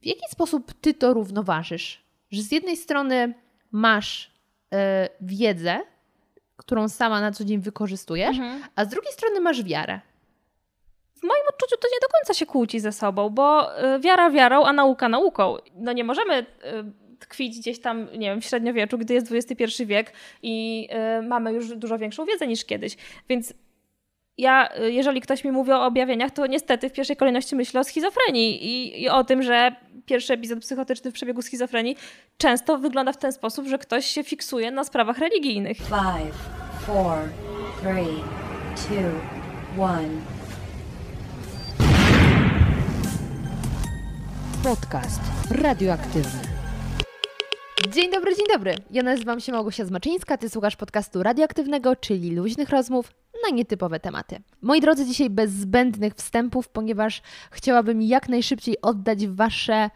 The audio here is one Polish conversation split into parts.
w jaki sposób ty to równoważysz? Że z jednej strony masz e, wiedzę, którą sama na co dzień wykorzystujesz, mhm. a z drugiej strony masz wiarę. W moim odczuciu to nie do końca się kłóci ze sobą, bo e, wiara wiarą, a nauka nauką. No nie możemy e, tkwić gdzieś tam, nie wiem, w średniowieczu, gdy jest XXI wiek i mamy już dużo większą wiedzę niż kiedyś. Więc ja, jeżeli ktoś mi mówi o objawieniach, to niestety w pierwszej kolejności myślę o schizofrenii i, i, o tym, że pierwszy epizod psychotyczny w przebiegu schizofrenii często wygląda w ten sposób, że ktoś się fiksuje na sprawach religijnych. Five, four, three, two, one. Podcast radioaktywny. Dzień dobry, dzień dobry. Ja nazywam się Małgosia Zmaczyńska, ty słuchasz podcastu radioaktywnego, czyli luźnych rozmów na nietypowe tematy. Moi drodzy, dzisiaj bez zbędnych wstępów, ponieważ chciałabym jak najszybciej oddać Wasze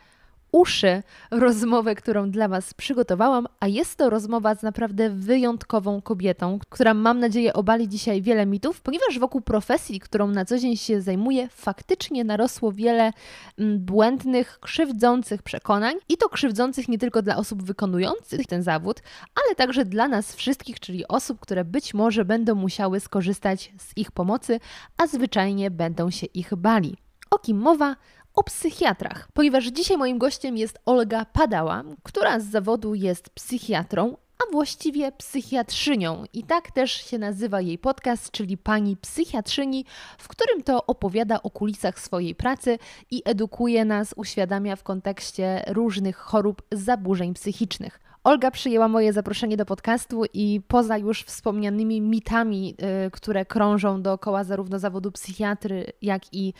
uszy rozmowę, którą dla Was przygotowałam, a jest to rozmowa z naprawdę wyjątkową kobietą, która mam nadzieję obali dzisiaj wiele mitów, ponieważ wokół profesji, którą na co dzień się zajmuje, faktycznie narosło wiele mm, błędnych, krzywdzących przekonań i to krzywdzących nie tylko dla osób wykonujących ten zawód, ale także dla nas wszystkich, czyli osób, które być może będą musiały skorzystać z ich pomocy, a zwyczajnie będą się ich bali. O kim mowa? O psychiatrach, ponieważ dzisiaj moim gościem jest Olga Padała, która z zawodu jest psychiatrą, a właściwie psychiatrzynią. I tak też się nazywa jej podcast, czyli Pani Psychiatrzyni, w którym to opowiada o kulisach swojej pracy i edukuje nas, uświadamia w kontekście różnych chorób, zaburzeń psychicznych. Olga przyjęła moje zaproszenie do podcastu i poza już wspomnianymi mitami, y, które krążą dookoła zarówno zawodu psychiatry, jak i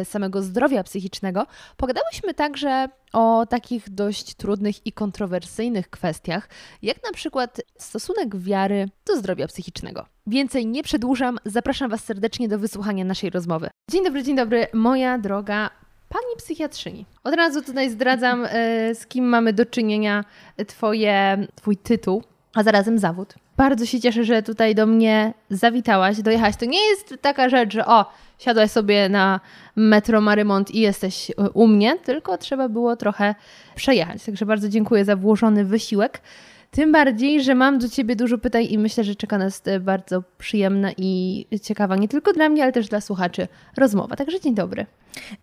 y, samego zdrowia psychicznego, pogadałyśmy także o takich dość trudnych i kontrowersyjnych kwestiach, jak na przykład stosunek wiary do zdrowia psychicznego. Więcej nie przedłużam, zapraszam Was serdecznie do wysłuchania naszej rozmowy. Dzień dobry, dzień dobry, moja droga pani psychiatrzyni. Od razu tutaj zdradzam, e, z kim mamy do czynienia, twoje, twój tytuł, a zarazem zawód. Bardzo się cieszę, że tutaj do mnie zawitałaś, dojechałaś. To nie jest taka rzecz, że o, siadłaś sobie na metro Marymont i jesteś e, u mnie, tylko trzeba było trochę przejechać. Także bardzo dziękuję za włożony wysiłek. Tym bardziej, że mam do Ciebie dużo pytań i myślę, że czeka nas e, bardzo przyjemna i ciekawa, nie tylko dla mnie, ale też dla słuchaczy, rozmowa. Także dzień dobry.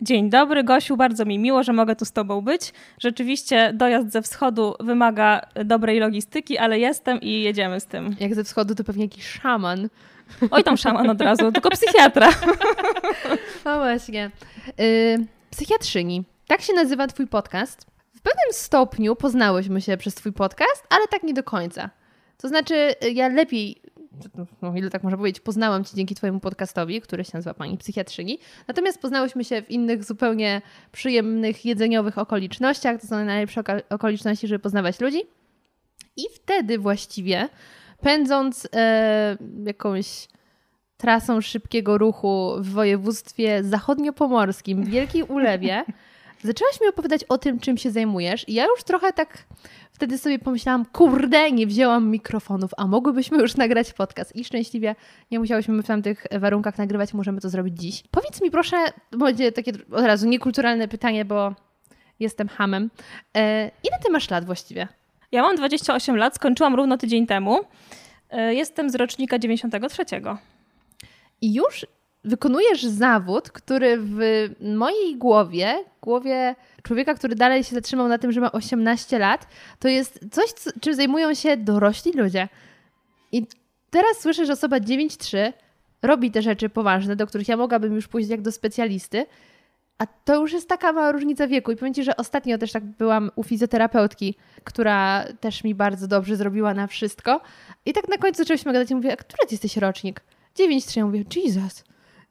Dzień dobry, Gosiu, bardzo mi miło, że mogę tu z Tobą być. Rzeczywiście dojazd ze wschodu wymaga dobrej logistyki, ale jestem i jedziemy z tym. Jak ze wschodu, to pewnie jakiś szaman. Oj, tam szaman od razu, tylko psychiatra. No właśnie. Yy, psychiatrzyni. Tak się nazywa Twój podcast. W pewnym stopniu poznałyśmy się przez Twój podcast, ale tak nie do końca. To znaczy, ja lepiej no ile tak można powiedzieć, poznałam Cię dzięki Twojemu podcastowi, który się nazywa Pani Psychiatrzyni. Natomiast poznałyśmy się w innych zupełnie przyjemnych, jedzeniowych okolicznościach. To są najlepsze okoliczności, żeby poznawać ludzi. I wtedy właściwie, pędząc e, jakąś trasą szybkiego ruchu w województwie zachodniopomorskim, w Wielkiej Ulewie, zaczęłaś mi opowiadać o tym, czym się zajmujesz. I ja już trochę tak wtedy sobie pomyślałam, kurde, nie wzięłam mikrofonów, a mogłybyśmy już nagrać podcast. I szczęśliwie nie musiałyśmy w tamtych warunkach nagrywać, możemy to zrobić dziś. Powiedz mi proszę, będzie takie od razu niekulturalne pytanie, bo jestem hamem. E, ile ty masz lat właściwie? Ja mam 28 lat, skończyłam równo tydzień temu. E, jestem z rocznika 93. I już wykonujesz zawód, który w mojej głowie, głowie człowieka, który dalej się zatrzymał na tym, że ma 18 lat, to jest coś, czym zajmują się dorośli ludzie. I teraz słyszę, że osoba 9-3 robi te rzeczy poważne, do których ja mogłabym już pójść jak do specjalisty, a to już jest taka mała różnica wieku. I powiem Ci, że ostatnio też tak byłam u fizjoterapeutki, która też mi bardzo dobrze zrobiła na wszystko. I tak na końcu zaczęliśmy gadać i mówię, a który Ty jesteś rocznik? 9-3. Ja mówię, Jesus,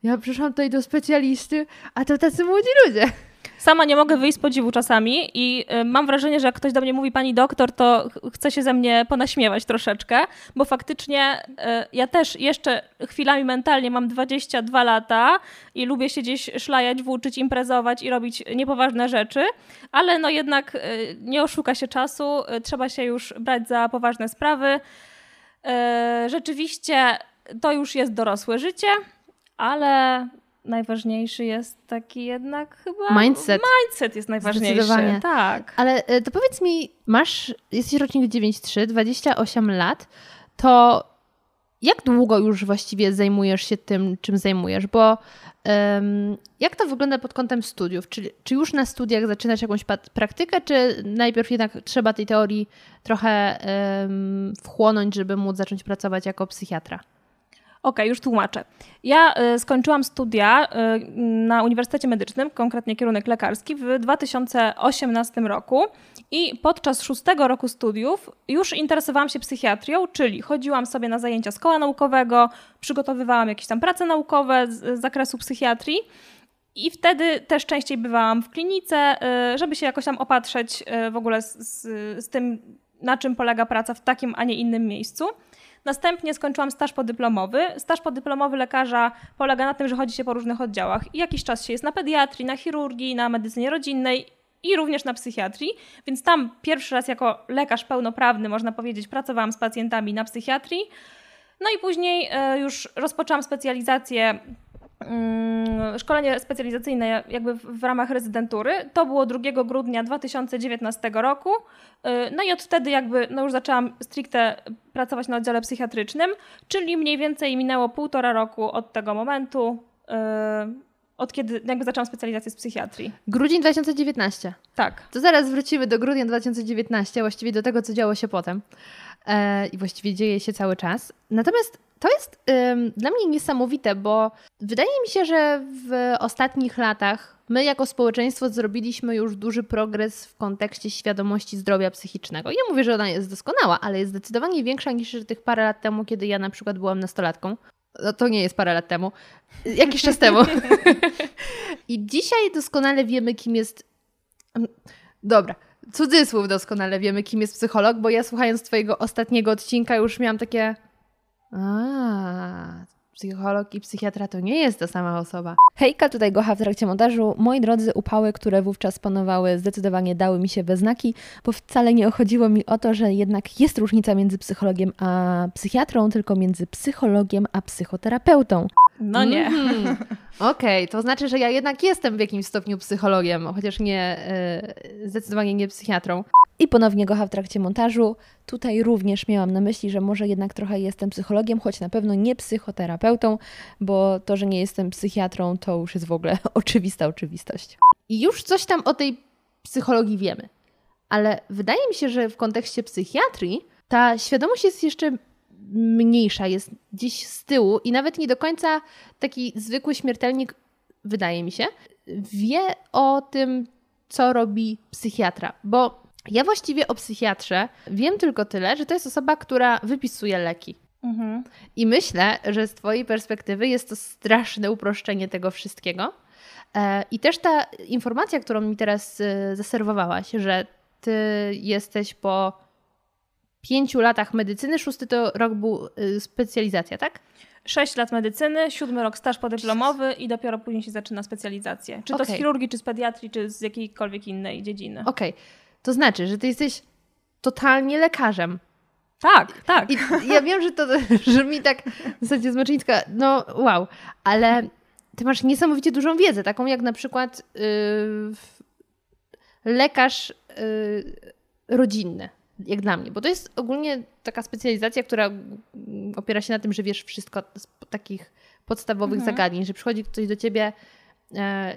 ja przyszłam tutaj do specjalisty, a to tacy młodzi ludzie. Sama nie mogę wyjść z podziwu czasami i y, mam wrażenie, że jak ktoś do mnie mówi pani doktor, to chce się ze mnie ponaśmiewać troszeczkę, bo faktycznie y, ja też jeszcze chwilami mentalnie mam 22 lata i lubię się gdzieś szlajać, włóczyć, imprezować i robić niepoważne rzeczy, ale no jednak y, nie oszuka się czasu, trzeba się już brać za poważne sprawy. Rzeczywiście to już jest dorosłe życie ale najważniejszy jest taki jednak chyba... Mindset. Mindset jest najważniejszy. Tak. Ale e, to powiedz mi, masz, jesteś rocznik 9.3, 28 lat, to jak długo już właściwie zajmujesz się tym, czym zajmujesz? Bo um, jak to wygląda pod kątem studiów? Czy, czy już na studiach zaczynasz jakąś praktykę, czy najpierw jednak trzeba tej teorii trochę um, wchłonąć, żeby móc zacząć pracować jako psychiatra? Okej, już tłumaczę. Ja y, skończyłam studia y, na Uniwersytecie Medycznym, konkretnie kierunek lekarski, w 2018 roku i podczas szóstego roku studiów już interesowałam się psychiatrią, czyli chodziłam sobie na zajęcia z koła naukowego, przygotowywałam jakieś tam prace naukowe z, z zakresu psychiatrii. I wtedy też częściej bywałam w klinice, y, żeby się jakoś tam opatrzeć w ogóle z, z, z tym, na czym polega praca w takim, a nie innym miejscu. Następnie skończyłam staż podyplomowy. Staż podyplomowy lekarza polega na tym, że chodzi się po różnych oddziałach i jakiś czas się jest na pediatrii, na chirurgii, na medycynie rodzinnej i również na psychiatrii, więc tam pierwszy raz jako lekarz pełnoprawny, można powiedzieć, pracowałam z pacjentami na psychiatrii. No i później e, już rozpoczęłam specjalizację szkolenie specjalizacyjne jakby w ramach rezydentury. To było 2 grudnia 2019 roku. Y, no i od wtedy jakby no już zaczęłam stricte pracować na oddziale psychiatrycznym, czyli mniej więcej minęło półtora roku od tego momentu, y, od kiedy jakby zaczęłam specjalizację z psychiatrii. Grudzień 2019. Tak. To zaraz wrócimy do grudnia 2019, właściwie do tego, co działo się potem. E, I właściwie dzieje się cały czas. Natomiast to jest ym, dla mnie niesamowite, bo wydaje mi się, że w ostatnich latach my jako społeczeństwo zrobiliśmy już duży progres w kontekście świadomości zdrowia psychicznego. Ja mówię, że ona jest doskonała, ale jest zdecydowanie większa niż tych parę lat temu, kiedy ja na przykład byłam nastolatką. No to nie jest parę lat temu, jakiś czas temu. I dzisiaj doskonale wiemy, kim jest. Dobra, cudzysłów doskonale wiemy, kim jest psycholog, bo ja słuchając Twojego ostatniego odcinka już miałam takie a, psycholog i psychiatra to nie jest ta sama osoba. Hejka, tutaj Gocha w trakcie montażu. Moi drodzy, upały, które wówczas panowały, zdecydowanie dały mi się we znaki, bo wcale nie chodziło mi o to, że jednak jest różnica między psychologiem a psychiatrą, tylko między psychologiem a psychoterapeutą. No nie. Mm. Okej, okay, to znaczy, że ja jednak jestem w jakimś stopniu psychologiem, chociaż nie, yy, zdecydowanie nie psychiatrą. I ponownie Gocha w trakcie montażu. Tutaj również miałam na myśli, że może jednak trochę jestem psychologiem, choć na pewno nie psychoterapeutą, bo to, że nie jestem psychiatrą, to już jest w ogóle oczywista oczywistość. I już coś tam o tej psychologii wiemy. Ale wydaje mi się, że w kontekście psychiatrii ta świadomość jest jeszcze mniejsza, jest gdzieś z tyłu i nawet nie do końca taki zwykły śmiertelnik, wydaje mi się, wie o tym, co robi psychiatra. Bo ja właściwie o psychiatrze wiem tylko tyle, że to jest osoba, która wypisuje leki. Mhm. I myślę, że z Twojej perspektywy jest to straszne uproszczenie tego wszystkiego. E, I też ta informacja, którą mi teraz e, zaserwowałaś, że Ty jesteś po pięciu latach medycyny, szósty to rok był e, specjalizacja, tak? Sześć lat medycyny, siódmy rok staż podyplomowy i dopiero później się zaczyna specjalizację. Czy okay. to z chirurgii, czy z pediatrii, czy z jakiejkolwiek innej dziedziny. Okej. Okay. To znaczy, że ty jesteś totalnie lekarzem. Tak, tak. I ja wiem, że to brzmi tak w zasadzie zmaczyńska, no wow, ale ty masz niesamowicie dużą wiedzę, taką jak na przykład yy, lekarz yy, rodzinny, jak dla mnie, bo to jest ogólnie taka specjalizacja, która opiera się na tym, że wiesz wszystko z takich podstawowych mhm. zagadnień, że przychodzi ktoś do ciebie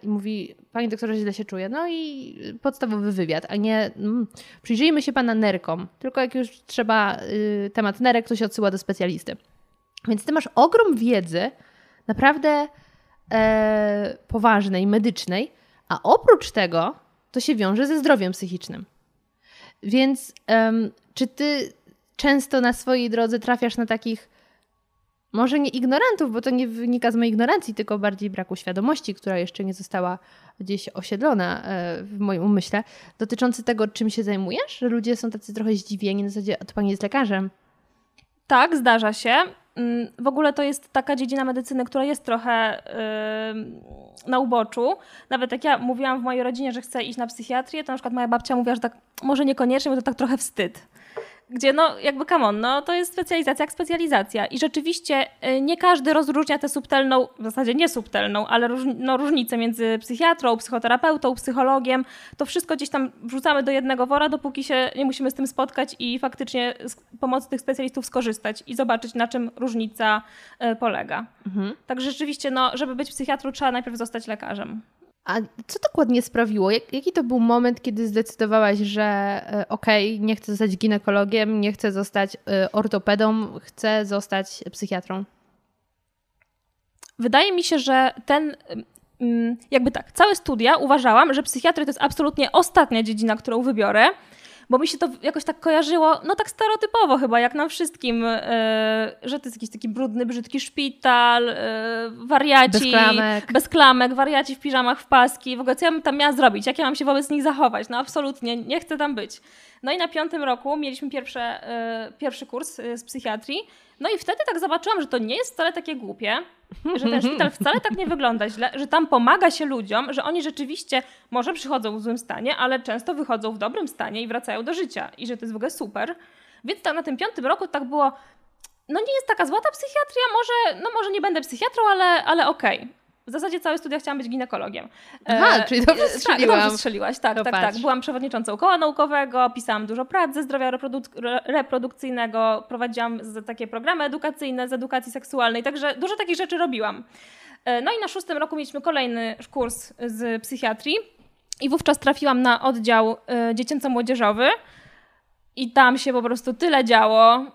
i mówi, pani doktorze źle się czuje. No i podstawowy wywiad, a nie mm, przyjrzyjmy się pana nerkom. Tylko jak już trzeba y, temat nerek, to się odsyła do specjalisty. Więc ty masz ogrom wiedzy, naprawdę e, poważnej, medycznej, a oprócz tego to się wiąże ze zdrowiem psychicznym. Więc czy ty często na swojej drodze trafiasz na takich może nie ignorantów, bo to nie wynika z mojej ignorancji, tylko bardziej braku świadomości, która jeszcze nie została gdzieś osiedlona e, w moim umyśle, dotyczący tego, czym się zajmujesz, że ludzie są tacy trochę zdziwieni, na zasadzie, to pani jest lekarzem. Tak, zdarza się. Mm, w ogóle to jest taka dziedzina medycyny, która jest trochę yy, na uboczu. Nawet jak ja mówiłam w mojej rodzinie, że chcę iść na psychiatrię, to na przykład moja babcia mówiła, że tak może niekoniecznie, bo to tak trochę wstyd. Gdzie no jakby come on, no to jest specjalizacja jak specjalizacja i rzeczywiście y, nie każdy rozróżnia tę subtelną, w zasadzie nie subtelną, ale róż, no, różnicę między psychiatrą, psychoterapeutą, psychologiem, to wszystko gdzieś tam wrzucamy do jednego wora, dopóki się nie musimy z tym spotkać i faktycznie z pomocy tych specjalistów skorzystać i zobaczyć na czym różnica y, polega. Mhm. Także rzeczywiście, no, żeby być psychiatrą trzeba najpierw zostać lekarzem. A co dokładnie sprawiło? Jak, jaki to był moment, kiedy zdecydowałaś, że e, okej, okay, nie chcę zostać ginekologiem, nie chcę zostać e, ortopedą, chcę zostać psychiatrą? Wydaje mi się, że ten jakby tak, całe studia uważałam, że psychiatria to jest absolutnie ostatnia dziedzina, którą wybiorę, bo mi się to jakoś tak kojarzyło, no tak stereotypowo chyba, jak nam wszystkim, yy, że to jest jakiś taki brudny, brzydki szpital, yy, wariaci. Bez klamek. Bez klamek, wariaci w piżamach, w paski. W ogóle co ja bym tam miała zrobić? Jak ja mam się wobec nich zachować? No absolutnie, nie chcę tam być. No i na piątym roku mieliśmy pierwsze, yy, pierwszy kurs z psychiatrii. No i wtedy tak zobaczyłam, że to nie jest wcale takie głupie, że ten szpital wcale tak nie wygląda źle, że tam pomaga się ludziom, że oni rzeczywiście może przychodzą w złym stanie, ale często wychodzą w dobrym stanie i wracają do życia i że to jest w ogóle super. Więc tak na tym piątym roku tak było, no nie jest taka złota psychiatria, może, no może nie będę psychiatrą, ale, ale okej. Okay. W zasazie całe studia chciałam być ginekologiem. Aha, e, czyli dobrze strzeliłam. Tak, dobrze strzeliłaś, tak, to tak, patrz. tak. Byłam przewodniczącą koła naukowego, pisałam dużo prac ze zdrowia reproduk- reprodukcyjnego, prowadziłam takie programy edukacyjne z edukacji seksualnej, także dużo takich rzeczy robiłam. E, no i na szóstym roku mieliśmy kolejny kurs z psychiatrii i wówczas trafiłam na oddział e, dziecięco-młodzieżowy i tam się po prostu tyle działo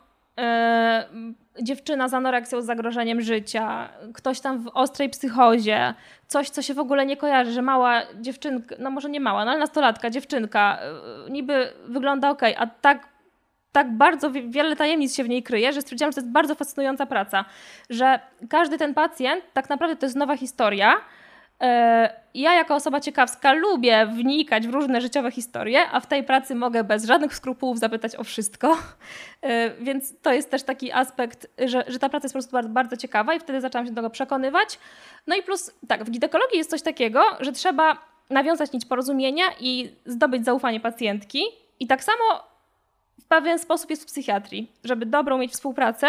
dziewczyna z anoreksją, z zagrożeniem życia, ktoś tam w ostrej psychozie, coś, co się w ogóle nie kojarzy, że mała dziewczynka, no może nie mała, no ale nastolatka, dziewczynka, y, niby wygląda ok, a tak, tak bardzo wiele tajemnic się w niej kryje, że stwierdziłam, że to jest bardzo fascynująca praca, że każdy ten pacjent tak naprawdę to jest nowa historia, ja jako osoba ciekawska lubię wnikać w różne życiowe historie, a w tej pracy mogę bez żadnych skrupułów zapytać o wszystko. E, więc to jest też taki aspekt, że, że ta praca jest po prostu bardzo, bardzo ciekawa i wtedy zaczęłam się do tego przekonywać. No i plus, tak, w ginekologii jest coś takiego, że trzeba nawiązać nić porozumienia i zdobyć zaufanie pacjentki. I tak samo w pewien sposób jest w psychiatrii. Żeby dobrą mieć współpracę,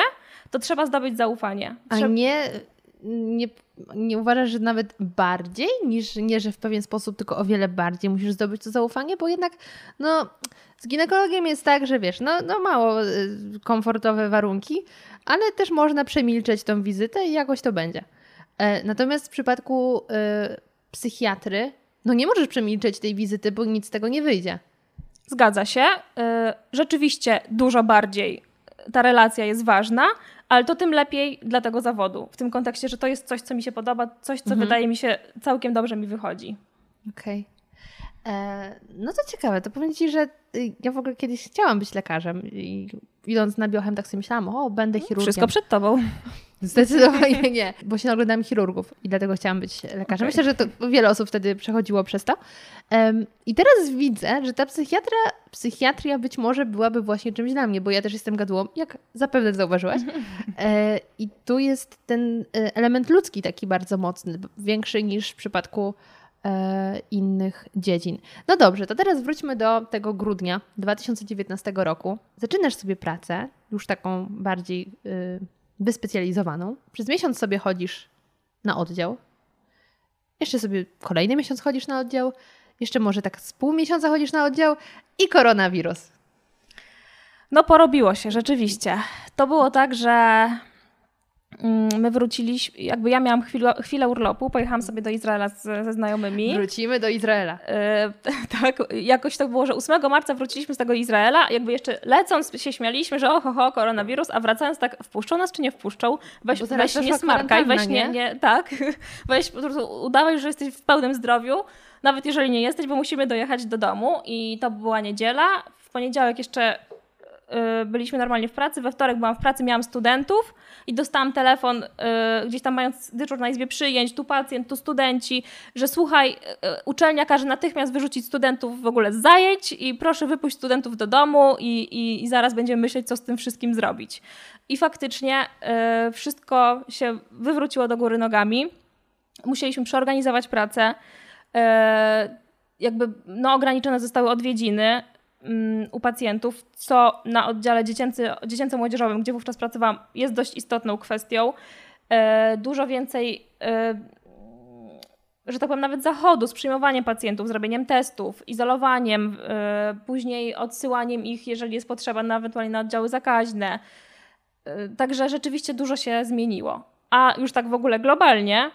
to trzeba zdobyć zaufanie. Trzeba... A nie nie, nie uważasz, że nawet bardziej niż nie, że w pewien sposób, tylko o wiele bardziej musisz zdobyć to zaufanie, bo jednak no, z ginekologiem jest tak, że wiesz, no, no mało y, komfortowe warunki, ale też można przemilczeć tą wizytę i jakoś to będzie. E, natomiast w przypadku y, psychiatry, no nie możesz przemilczeć tej wizyty, bo nic z tego nie wyjdzie. Zgadza się. Y, rzeczywiście dużo bardziej ta relacja jest ważna, ale to tym lepiej dla tego zawodu. W tym kontekście, że to jest coś, co mi się podoba, coś, co mhm. wydaje mi się całkiem dobrze mi wychodzi. Okej. Okay. E, no to ciekawe, to powiem Ci, że y, ja w ogóle kiedyś chciałam być lekarzem i idąc na biochem tak sobie myślałam, o, będę chirurgiem. Wszystko przed Tobą. Zdecydowanie nie, bo się oglądam chirurgów i dlatego chciałam być lekarzem. Okay. Myślę, że to wiele osób wtedy przechodziło przez to. Um, I teraz widzę, że ta psychiatra, psychiatria być może byłaby właśnie czymś dla mnie, bo ja też jestem gadułą, jak zapewne zauważyłaś. E, I tu jest ten e, element ludzki taki bardzo mocny, większy niż w przypadku e, innych dziedzin. No dobrze, to teraz wróćmy do tego grudnia 2019 roku. Zaczynasz sobie pracę, już taką bardziej y, wyspecjalizowaną. Przez miesiąc sobie chodzisz na oddział. Jeszcze sobie kolejny miesiąc chodzisz na oddział. Jeszcze może tak z pół miesiąca chodzisz na oddział i koronawirus. No porobiło się, rzeczywiście. To było tak, że my wróciliśmy, jakby ja miałam chwilę, chwilę urlopu, pojechałam sobie do Izraela z, ze znajomymi. Wrócimy do Izraela. E, tak, jakoś tak było, że 8 marca wróciliśmy z tego Izraela, jakby jeszcze lecąc się śmialiśmy, że oho, ho, koronawirus, a wracając tak, wpuszczą nas czy nie wpuszczą? Weź, weź nie smarkaj, weź nie, nie, tak, weź po prostu udawaj, że jesteś w pełnym zdrowiu, nawet jeżeli nie jesteś, bo musimy dojechać do domu i to była niedziela. W poniedziałek jeszcze byliśmy normalnie w pracy, we wtorek byłam w pracy, miałam studentów i dostałam telefon y, gdzieś tam mając dyczur na izbie przyjęć, tu pacjent, tu studenci, że słuchaj, y, uczelnia każe natychmiast wyrzucić studentów w ogóle z zajęć i proszę wypuść studentów do domu i, i, i zaraz będziemy myśleć, co z tym wszystkim zrobić. I faktycznie wszystko się wywróciło do góry nogami. Musieliśmy przeorganizować pracę. jakby no, ograniczone zostały odwiedziny u pacjentów, co na oddziale dziecięco-młodzieżowym, gdzie wówczas pracowałam, jest dość istotną kwestią. E, dużo więcej, e, że tak powiem, nawet zachodu z przyjmowaniem pacjentów, zrobieniem testów, izolowaniem, e, później odsyłaniem ich, jeżeli jest potrzeba, na ewentualnie na oddziały zakaźne. Także rzeczywiście dużo się zmieniło. A już tak w ogóle globalnie,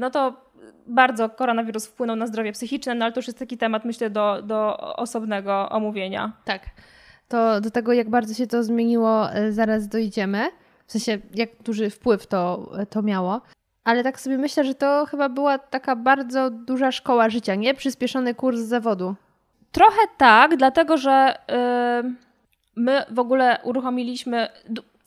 no to bardzo koronawirus wpłynął na zdrowie psychiczne, no ale to już jest taki temat, myślę, do, do osobnego omówienia. Tak. To do tego, jak bardzo się to zmieniło, zaraz dojdziemy w sensie jak duży wpływ to, to miało. Ale tak sobie myślę, że to chyba była taka bardzo duża szkoła życia, nie? Przyspieszony kurs zawodu. Trochę tak, dlatego że yy, my w ogóle uruchomiliśmy,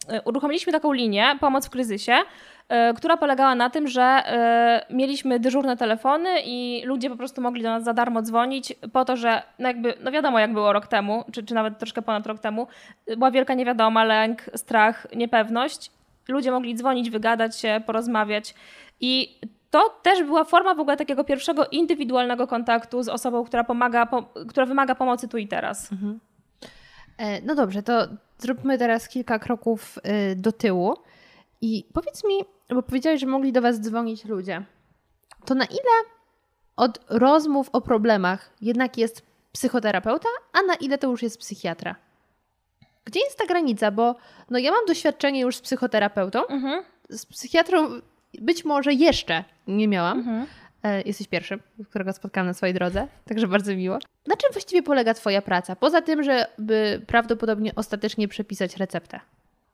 yy, uruchomiliśmy taką linię pomoc w kryzysie, E, która polegała na tym, że e, mieliśmy dyżurne telefony i ludzie po prostu mogli do nas za darmo dzwonić po to, że no jakby, no wiadomo jak było rok temu, czy, czy nawet troszkę ponad rok temu, była wielka niewiadoma, lęk, strach, niepewność. Ludzie mogli dzwonić, wygadać się, porozmawiać i to też była forma w ogóle takiego pierwszego indywidualnego kontaktu z osobą, która pomaga, po, która wymaga pomocy tu i teraz. Mhm. E, no dobrze, to zróbmy teraz kilka kroków do tyłu. I powiedz mi, bo powiedziałeś, że mogli do Was dzwonić ludzie. To na ile od rozmów o problemach jednak jest psychoterapeuta, a na ile to już jest psychiatra? Gdzie jest ta granica? Bo no ja mam doświadczenie już z psychoterapeutą, mhm. z psychiatrą być może jeszcze nie miałam. Mhm. E, jesteś pierwszym, którego spotkałam na swojej drodze, także bardzo miło. Na czym właściwie polega Twoja praca? Poza tym, żeby prawdopodobnie ostatecznie przepisać receptę.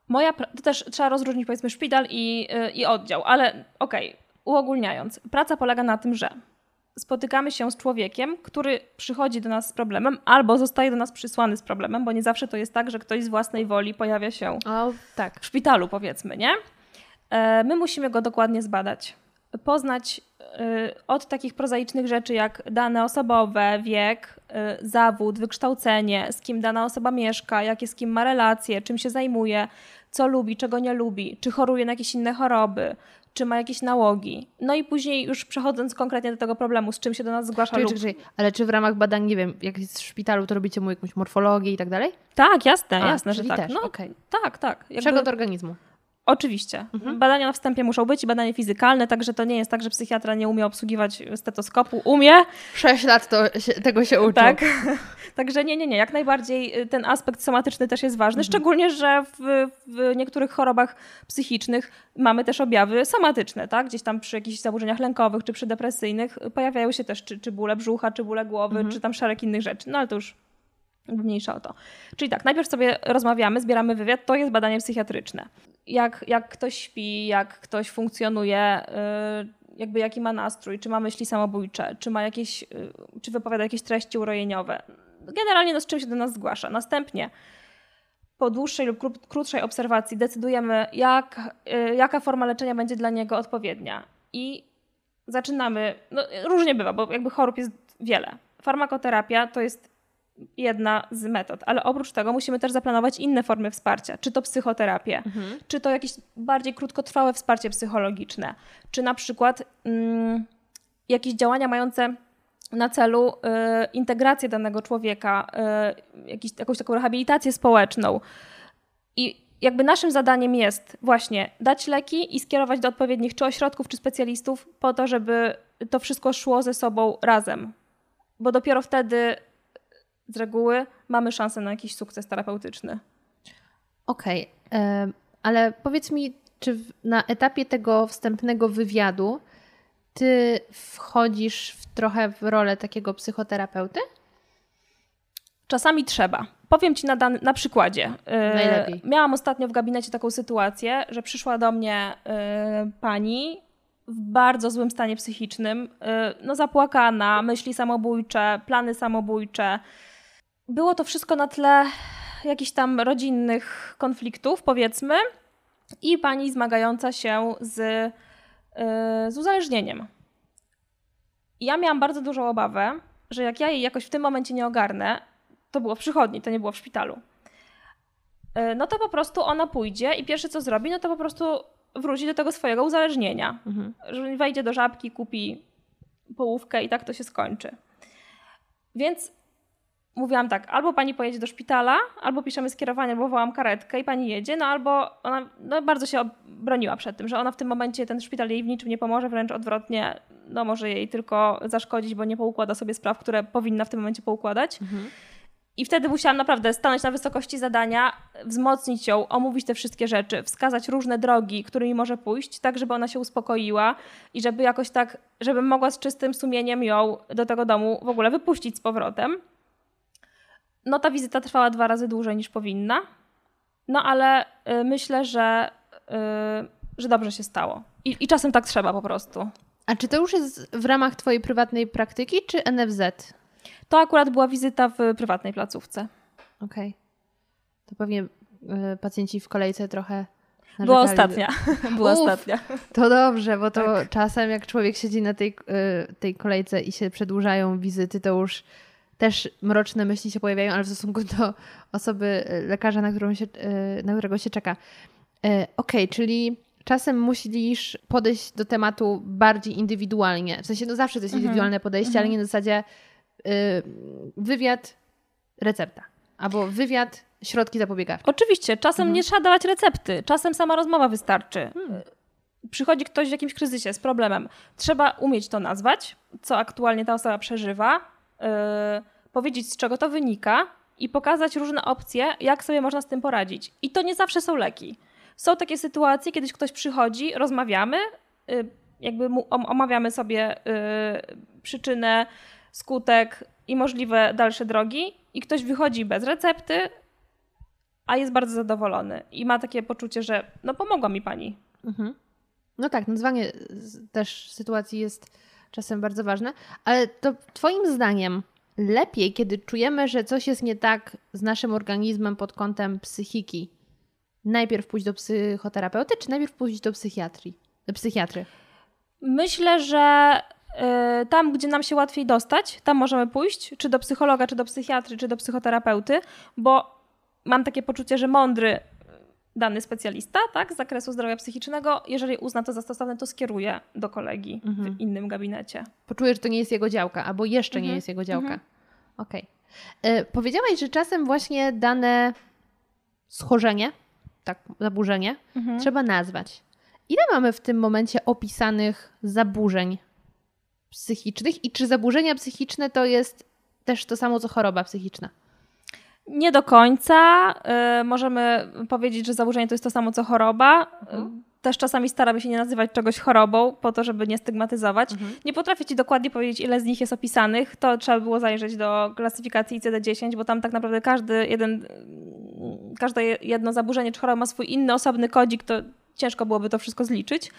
Moja, to też trzeba rozróżnić powiedzmy szpital i, y, i oddział, ale okej, okay, uogólniając, praca polega na tym, że spotykamy się z człowiekiem, który przychodzi do nas z problemem albo zostaje do nas przysłany z problemem, bo nie zawsze to jest tak, że ktoś z własnej woli pojawia się o, tak. w szpitalu, powiedzmy, nie? E, my musimy go dokładnie zbadać, poznać y, od takich prozaicznych rzeczy jak dane osobowe, wiek, y, zawód, wykształcenie, z kim dana osoba mieszka, jakie z kim ma relacje, czym się zajmuje, co lubi, czego nie lubi, czy choruje na jakieś inne choroby, czy ma jakieś nałogi. No i później już przechodząc konkretnie do tego problemu, z czym się do nas zgłasza czyli, lub... Czyli, ale czy w ramach badań, nie wiem, jak jest w szpitalu, to robicie mu jakąś morfologię i tak dalej? Tak, jasne, A, jasne, że tak. Też, no, okay. Tak, tak. Jakby... Przegląd organizmu. Oczywiście. Mhm. Badania na wstępie muszą być i badania fizykalne, także to nie jest tak, że psychiatra nie umie obsługiwać stetoskopu. Umie. Sześć lat to się, tego się uczy. Tak. Także nie, nie, nie. Jak najbardziej y, ten aspekt somatyczny też jest ważny, mhm. szczególnie, że w, w, niektórych chorobach psychicznych mamy też objawy somatyczne, tak? Gdzieś tam przy jakichś zaburzeniach lękowych czy przy depresyjnych pojawiają się też czy, czy bóle brzucha, czy bóle głowy, mhm. czy tam szereg innych rzeczy. No ale to już mniejsza o to. Czyli tak, najpierw sobie rozmawiamy, zbieramy wywiad, to jest badanie psychiatryczne. Jak, jak ktoś śpi, jak ktoś funkcjonuje, y, jakby jaki ma nastrój, czy ma myśli samobójcze, czy ma jakieś, y, czy wypowiada jakieś treści urojeniowe. Generalnie no, z czym się do nas zgłasza. Następnie po dłuższej lub krótszej obserwacji decydujemy, jak, y, jaka forma leczenia będzie dla niego odpowiednia. I zaczynamy, no różnie bywa, bo jakby chorób jest wiele. Farmakoterapia to jest jedna z metod, ale oprócz tego musimy też zaplanować inne formy wsparcia, czy to psychoterapię, mhm. czy to jakieś bardziej krótkotrwałe wsparcie psychologiczne, czy na przykład mm, jakieś działania mające na celu y, integrację danego człowieka, y, jakiś, jakąś taką rehabilitację społeczną. I jakby naszym zadaniem jest właśnie dać leki i skierować do odpowiednich czy ośrodków, czy specjalistów po to, żeby to wszystko szło ze sobą razem. Bo dopiero wtedy z reguły mamy szansę na jakiś sukces terapeutyczny. Okej, okay. ale powiedz mi, czy na etapie tego wstępnego wywiadu ty wchodzisz w trochę w rolę takiego psychoterapeuty? Czasami trzeba. Powiem ci na, dan- na przykładzie. E, Najlepiej. Miałam ostatnio w gabinecie taką sytuację, że przyszła do mnie y, pani w bardzo złym stanie psychicznym, y, no zapłakana, myśli samobójcze, plany samobójcze było to wszystko na tle jakichś tam rodzinnych konfliktów, powiedzmy, i pani zmagająca się z, yy, z uzależnieniem. I ja miałam bardzo dużą obawę, że jak ja jej jakoś w tym momencie nie ogarnę, to było w przychodni, to nie było w szpitalu. Yy, no to po prostu ona pójdzie i pierwsze co zrobi, no to po prostu wróci do tego swojego uzależnienia. Mhm. Że wejdzie do żabki, kupi połówkę i tak to się skończy. Więc mówiłam tak, albo pani pojedzie do szpitala, albo piszemy skierowanie, albo wołam karetkę i pani jedzie, no albo ona no, bardzo się broniła przed tym, że ona w tym momencie, ten szpital jej w niczym nie pomoże, wręcz odwrotnie, no może jej tylko zaszkodzić, bo nie poukłada sobie spraw, które powinna w tym momencie poukładać. Mhm. I wtedy musiałam naprawdę stanąć na wysokości zadania, wzmocnić ją, omówić te wszystkie rzeczy, wskazać różne drogi, którymi może pójść, tak żeby ona się uspokoiła i żeby jakoś tak, żebym mogła z czystym sumieniem ją do tego domu w ogóle wypuścić z powrotem. No ta wizyta trwała dwa razy dłużej niż powinna, no ale y, myślę, że, y, że dobrze się stało. I, I czasem tak trzeba po prostu. A czy to już jest w ramach Twojej prywatnej praktyki, czy NFZ? To akurat była wizyta w prywatnej placówce. Okej. Okay. To pewnie y, pacjenci w kolejce trochę. Narzekali. Była ostatnia. Była Uf, ostatnia. To dobrze, bo to tak. czasem jak człowiek siedzi na tej, y, tej kolejce i się przedłużają wizyty, to już też mroczne myśli się pojawiają, ale w stosunku do osoby, y, lekarza, na, którą się, y, na którego się czeka. Y, okej, okay, czyli czasem musisz podejść do tematu bardziej indywidualnie. W sensie, no zawsze to jest mhm. indywidualne podejście, mhm. ale nie na zasadzie wywiad, recepta. Albo wywiad, środki zapobiegawcze. Oczywiście, czasem mhm. nie trzeba dawać recepty, czasem sama rozmowa wystarczy. Hmm. Przychodzi ktoś w jakimś kryzysie z problemem. Trzeba umieć to nazwać, co aktualnie ta osoba przeżywa, powiedzieć z czego to wynika i pokazać różne opcje, jak sobie można z tym poradzić. I to nie zawsze są leki. Są takie sytuacje, kiedyś ktoś przychodzi, rozmawiamy, yy, jakby omawiamy sobie yy, przyczynę, skutek i możliwe dalsze drogi, i ktoś wychodzi bez recepty, a jest bardzo zadowolony i ma takie poczucie, że no pomogła mi pani. Mhm. No tak, nazwanie też sytuacji jest czasem bardzo ważne, ale to Twoim zdaniem lepiej, kiedy czujemy, że coś jest nie tak z naszym organizmem pod kątem psychiki, najpierw pójść do psychoterapeuty, czy najpierw pójść do psychiatrii, do psychiatry? Myślę, że y, tam, gdzie nam się łatwiej dostać, tam możemy pójść, czy do psychologa, czy do psychiatry, czy do psychoterapeuty, bo mam takie poczucie, że mądry dany specjalista tak, z zakresu zdrowia psychicznego, jeżeli uzna to za stosowne, to skieruje do kolegi mhm. w innym gabinecie. Poczuje, że to nie jest jego działka, albo jeszcze mhm. nie jest jego działka. Mhm. Okej. Okay. E, powiedziałaś, że czasem właśnie dane schorzenie, tak, zaburzenie, mhm. trzeba nazwać. Ile mamy w tym momencie opisanych zaburzeń psychicznych i czy zaburzenia psychiczne to jest też to samo co choroba psychiczna? Nie do końca. Y, możemy powiedzieć, że zaburzenie to jest to samo co choroba. Mhm. Też czasami staramy się nie nazywać czegoś chorobą, po to, żeby nie stygmatyzować. Mhm. Nie potrafię Ci dokładnie powiedzieć, ile z nich jest opisanych. To trzeba było zajrzeć do klasyfikacji ICD-10, bo tam tak naprawdę każdy jeden, każde jedno zaburzenie czy choroba ma swój inny, osobny kodzik, to ciężko byłoby to wszystko zliczyć.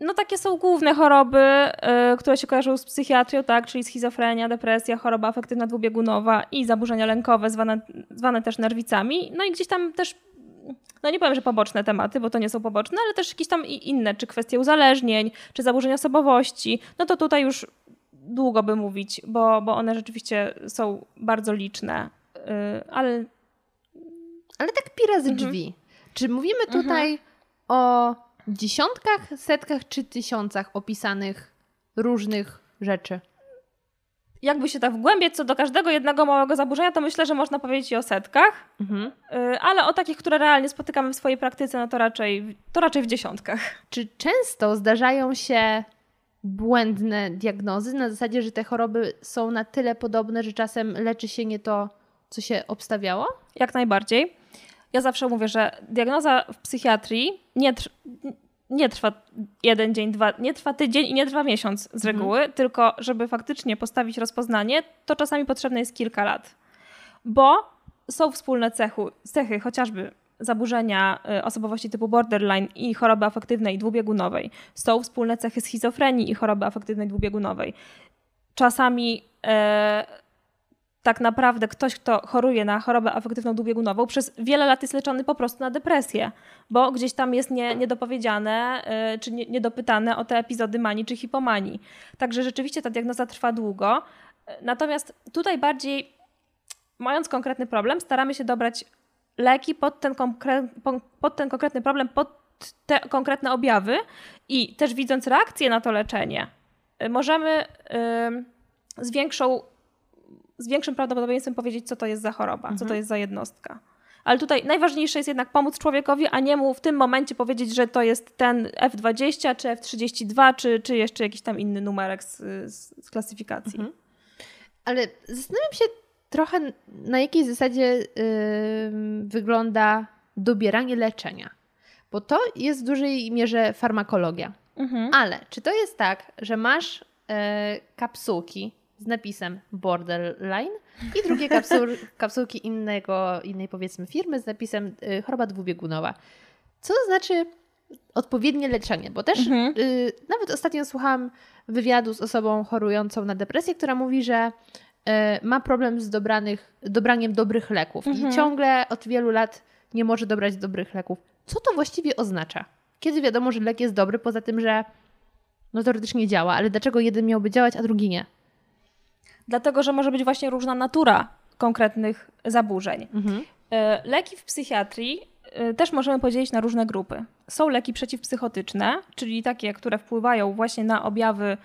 No takie są główne choroby, y, które się kojarzą z psychiatrią, tak, czyli schizofrenia, depresja, choroba afektywna dwubiegunowa i zaburzenia lękowe, zwane, zwane też nerwicami. No i gdzieś tam też, no nie powiem, że poboczne tematy, bo to nie są poboczne, ale też jakieś tam inne, czy kwestie uzależnień, czy zaburzenia osobowości. No to tutaj już długo by mówić, bo, bo one rzeczywiście są bardzo liczne, y, ale... Ale tak pi razy mhm. drzwi. Czy mówimy tutaj mhm. o dziesiątkach, setkach czy tysiącach opisanych różnych rzeczy. Jakby się tak wgłębiać co do każdego jednego małego zaburzenia, to myślę, że można powiedzieć i o setkach, mhm. Y, ale o takich, które realnie spotykamy w swojej praktyce, no to raczej, to raczej w dziesiątkach. Czy często zdarzają się błędne diagnozy na zasadzie, że te choroby są na tyle podobne, że czasem leczy się nie to, co się obstawiało? Jak najbardziej. Ja zawsze mówię, że diagnoza w psychiatrii nie, tr nie trwa jeden dzień, dwa, nie trwa tydzień i nie trwa miesiąc z mhm. reguły, mhm. tylko żeby faktycznie postawić rozpoznanie, to czasami potrzebne jest kilka lat. Bo są wspólne cechu, cechy, chociażby zaburzenia y, osobowości typu borderline i choroby afektywnej dwubiegunowej. Są wspólne cechy schizofrenii i choroby afektywnej dwubiegunowej. Czasami e, tak naprawdę ktoś, kto choruje na chorobę afektywną dwubiegunową, przez wiele lat jest leczony po prostu na depresję, bo gdzieś tam jest nie, niedopowiedziane yy, czy nie, niedopytane o te epizody manii czy hipomanii. Także rzeczywiście ta diagnoza trwa długo. Natomiast tutaj bardziej, mając konkretny problem, staramy się dobrać leki pod ten, pod ten konkretny problem, pod te konkretne objawy i też widząc reakcję na to leczenie, możemy yy, z większą z większym prawdopodobieństwem powiedzieć, co to jest za choroba, Mhm. co to jest za jednostka. Ale tutaj najważniejsze jest jednak pomóc człowiekowi, a nie mu w tym momencie powiedzieć, że to jest ten F20 czy F32, czy, czy jeszcze jakiś tam inny numerek z, z, z klasyfikacji. Mhm. Ale zastanawiam się trochę, na jakiej zasadzie ym, wygląda dobieranie leczenia. Bo to jest w dużej mierze farmakologia. Mhm. Ale czy to jest tak, że masz e, kapsułki z napisem borderline i drugie kapsuł, kapsułki innego, innej powiedzmy firmy z napisem e, choroba dwubiegunowa? Co to znaczy odpowiednie leczenie? Bo też Mhm. y, nawet ostatnio słuchałam wywiadu z osobą chorującą na depresję, która mówi, że e, ma problem z dobranych, dobraniem dobrych leków Mhm. i ciągle od wielu lat nie może dobrać dobrych leków. Co to właściwie oznacza? Kiedy wiadomo, że lek jest dobry, poza tym, że no teoretycznie działa, ale dlaczego jeden miałby działać, a drugi nie? Dlatego, że może być właśnie różna natura konkretnych zaburzeń. E, Leki w psychiatrii e, też możemy podzielić na różne grupy. Są leki przeciwpsychotyczne, czyli takie, które wpływają właśnie na objawy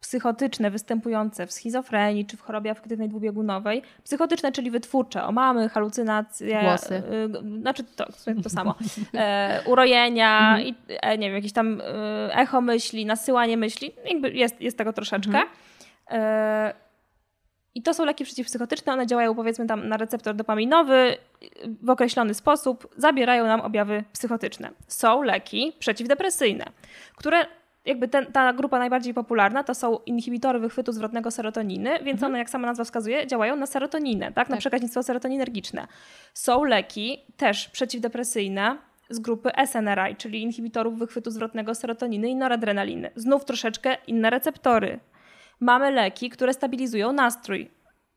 psychotyczne występujące w schizofrenii czy w chorobie afektywnej dwubiegunowej. Psychotyczne, czyli wytwórcze, omamy, halucynacje, Głosy. g- znaczy to, to samo, e, urojenia, i, e, nie wiem, jakieś tam echo myśli, nasyłanie myśli, jakby jest, jest tego troszeczkę. E, i to są leki przeciwpsychotyczne, one działają powiedzmy tam na receptor dopaminowy w określony sposób, zabierają nam objawy psychotyczne. Są leki przeciwdepresyjne, które jakby ten, ta grupa najbardziej popularna to są inhibitory wychwytu zwrotnego serotoniny, więc one, jak sama nazwa wskazuje, działają na serotoninę, tak? na Tak. przekaźnictwo serotoninergiczne. Są leki też przeciwdepresyjne z grupy SNRI, czyli inhibitorów wychwytu zwrotnego serotoniny i noradrenaliny. Znów troszeczkę inne receptory, mamy leki, które stabilizują nastrój.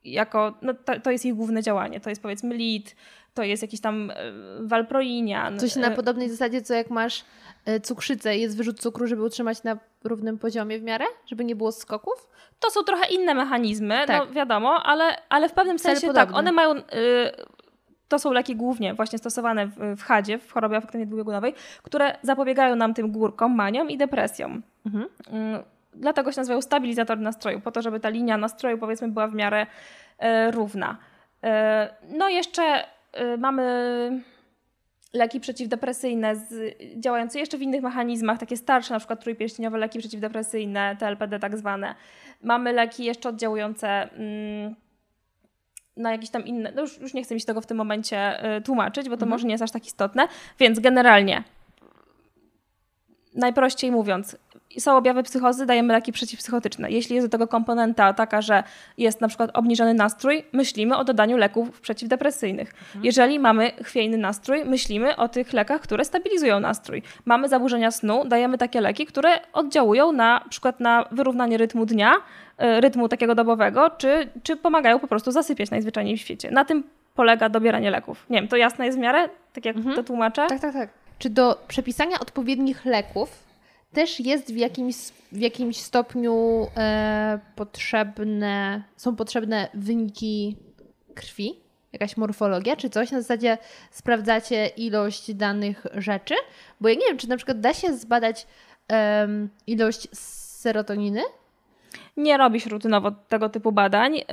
Jako, no to, to jest ich główne działanie. To jest powiedzmy lit, to jest jakiś tam e, valproinian. Coś na e, podobnej zasadzie, co jak masz e, cukrzycę, jest wyrzut cukru, żeby utrzymać na równym poziomie w miarę, żeby nie było skoków? To są trochę inne mechanizmy, no Tak. wiadomo, ale, ale w pewnym Cel sensie tak, one mają... y, to są leki głównie właśnie stosowane w, w HADzie, w chorobie afektywnej dwubiegunowej, które zapobiegają nam tym górkom, maniom i depresjom. Mhm. Mm, Dlatego się nazywają stabilizator nastroju, po to, żeby ta linia nastroju powiedzmy była w miarę e, równa. E, no jeszcze e, mamy leki przeciwdepresyjne z, działające jeszcze w innych mechanizmach, takie starsze, na przykład trójpierścieniowe leki przeciwdepresyjne, TLPD tak zwane. Mamy leki jeszcze oddziałujące mm, na jakieś tam inne, no już, już nie chcę mi się tego w tym momencie y, tłumaczyć, bo to Mhm. może nie jest aż tak istotne, więc generalnie najprościej mówiąc, są objawy psychozy, dajemy leki przeciwpsychotyczne. Jeśli jest do tego komponenta taka, że jest na przykład obniżony nastrój, myślimy o dodaniu leków przeciwdepresyjnych. Jeżeli mamy chwiejny nastrój, myślimy o tych lekach, które stabilizują nastrój. Mamy zaburzenia snu, dajemy takie leki, które oddziałują na przykład na wyrównanie rytmu dnia, y, rytmu takiego dobowego, czy, czy pomagają po prostu zasypiać najzwyczajniej w świecie. Na tym polega dobieranie leków. Nie wiem, to jasne jest w miarę? Tak jak Mhm. to tłumaczę? Tak, tak, tak. Czy do przepisania odpowiednich leków też jest w jakimś, w jakimś stopniu e, potrzebne, są potrzebne wyniki krwi? Jakaś morfologia czy coś? Na zasadzie sprawdzacie ilość danych rzeczy? Bo ja nie wiem, czy na przykład da się zbadać em, ilość serotoniny? Nie robi się rutynowo tego typu badań. Yy,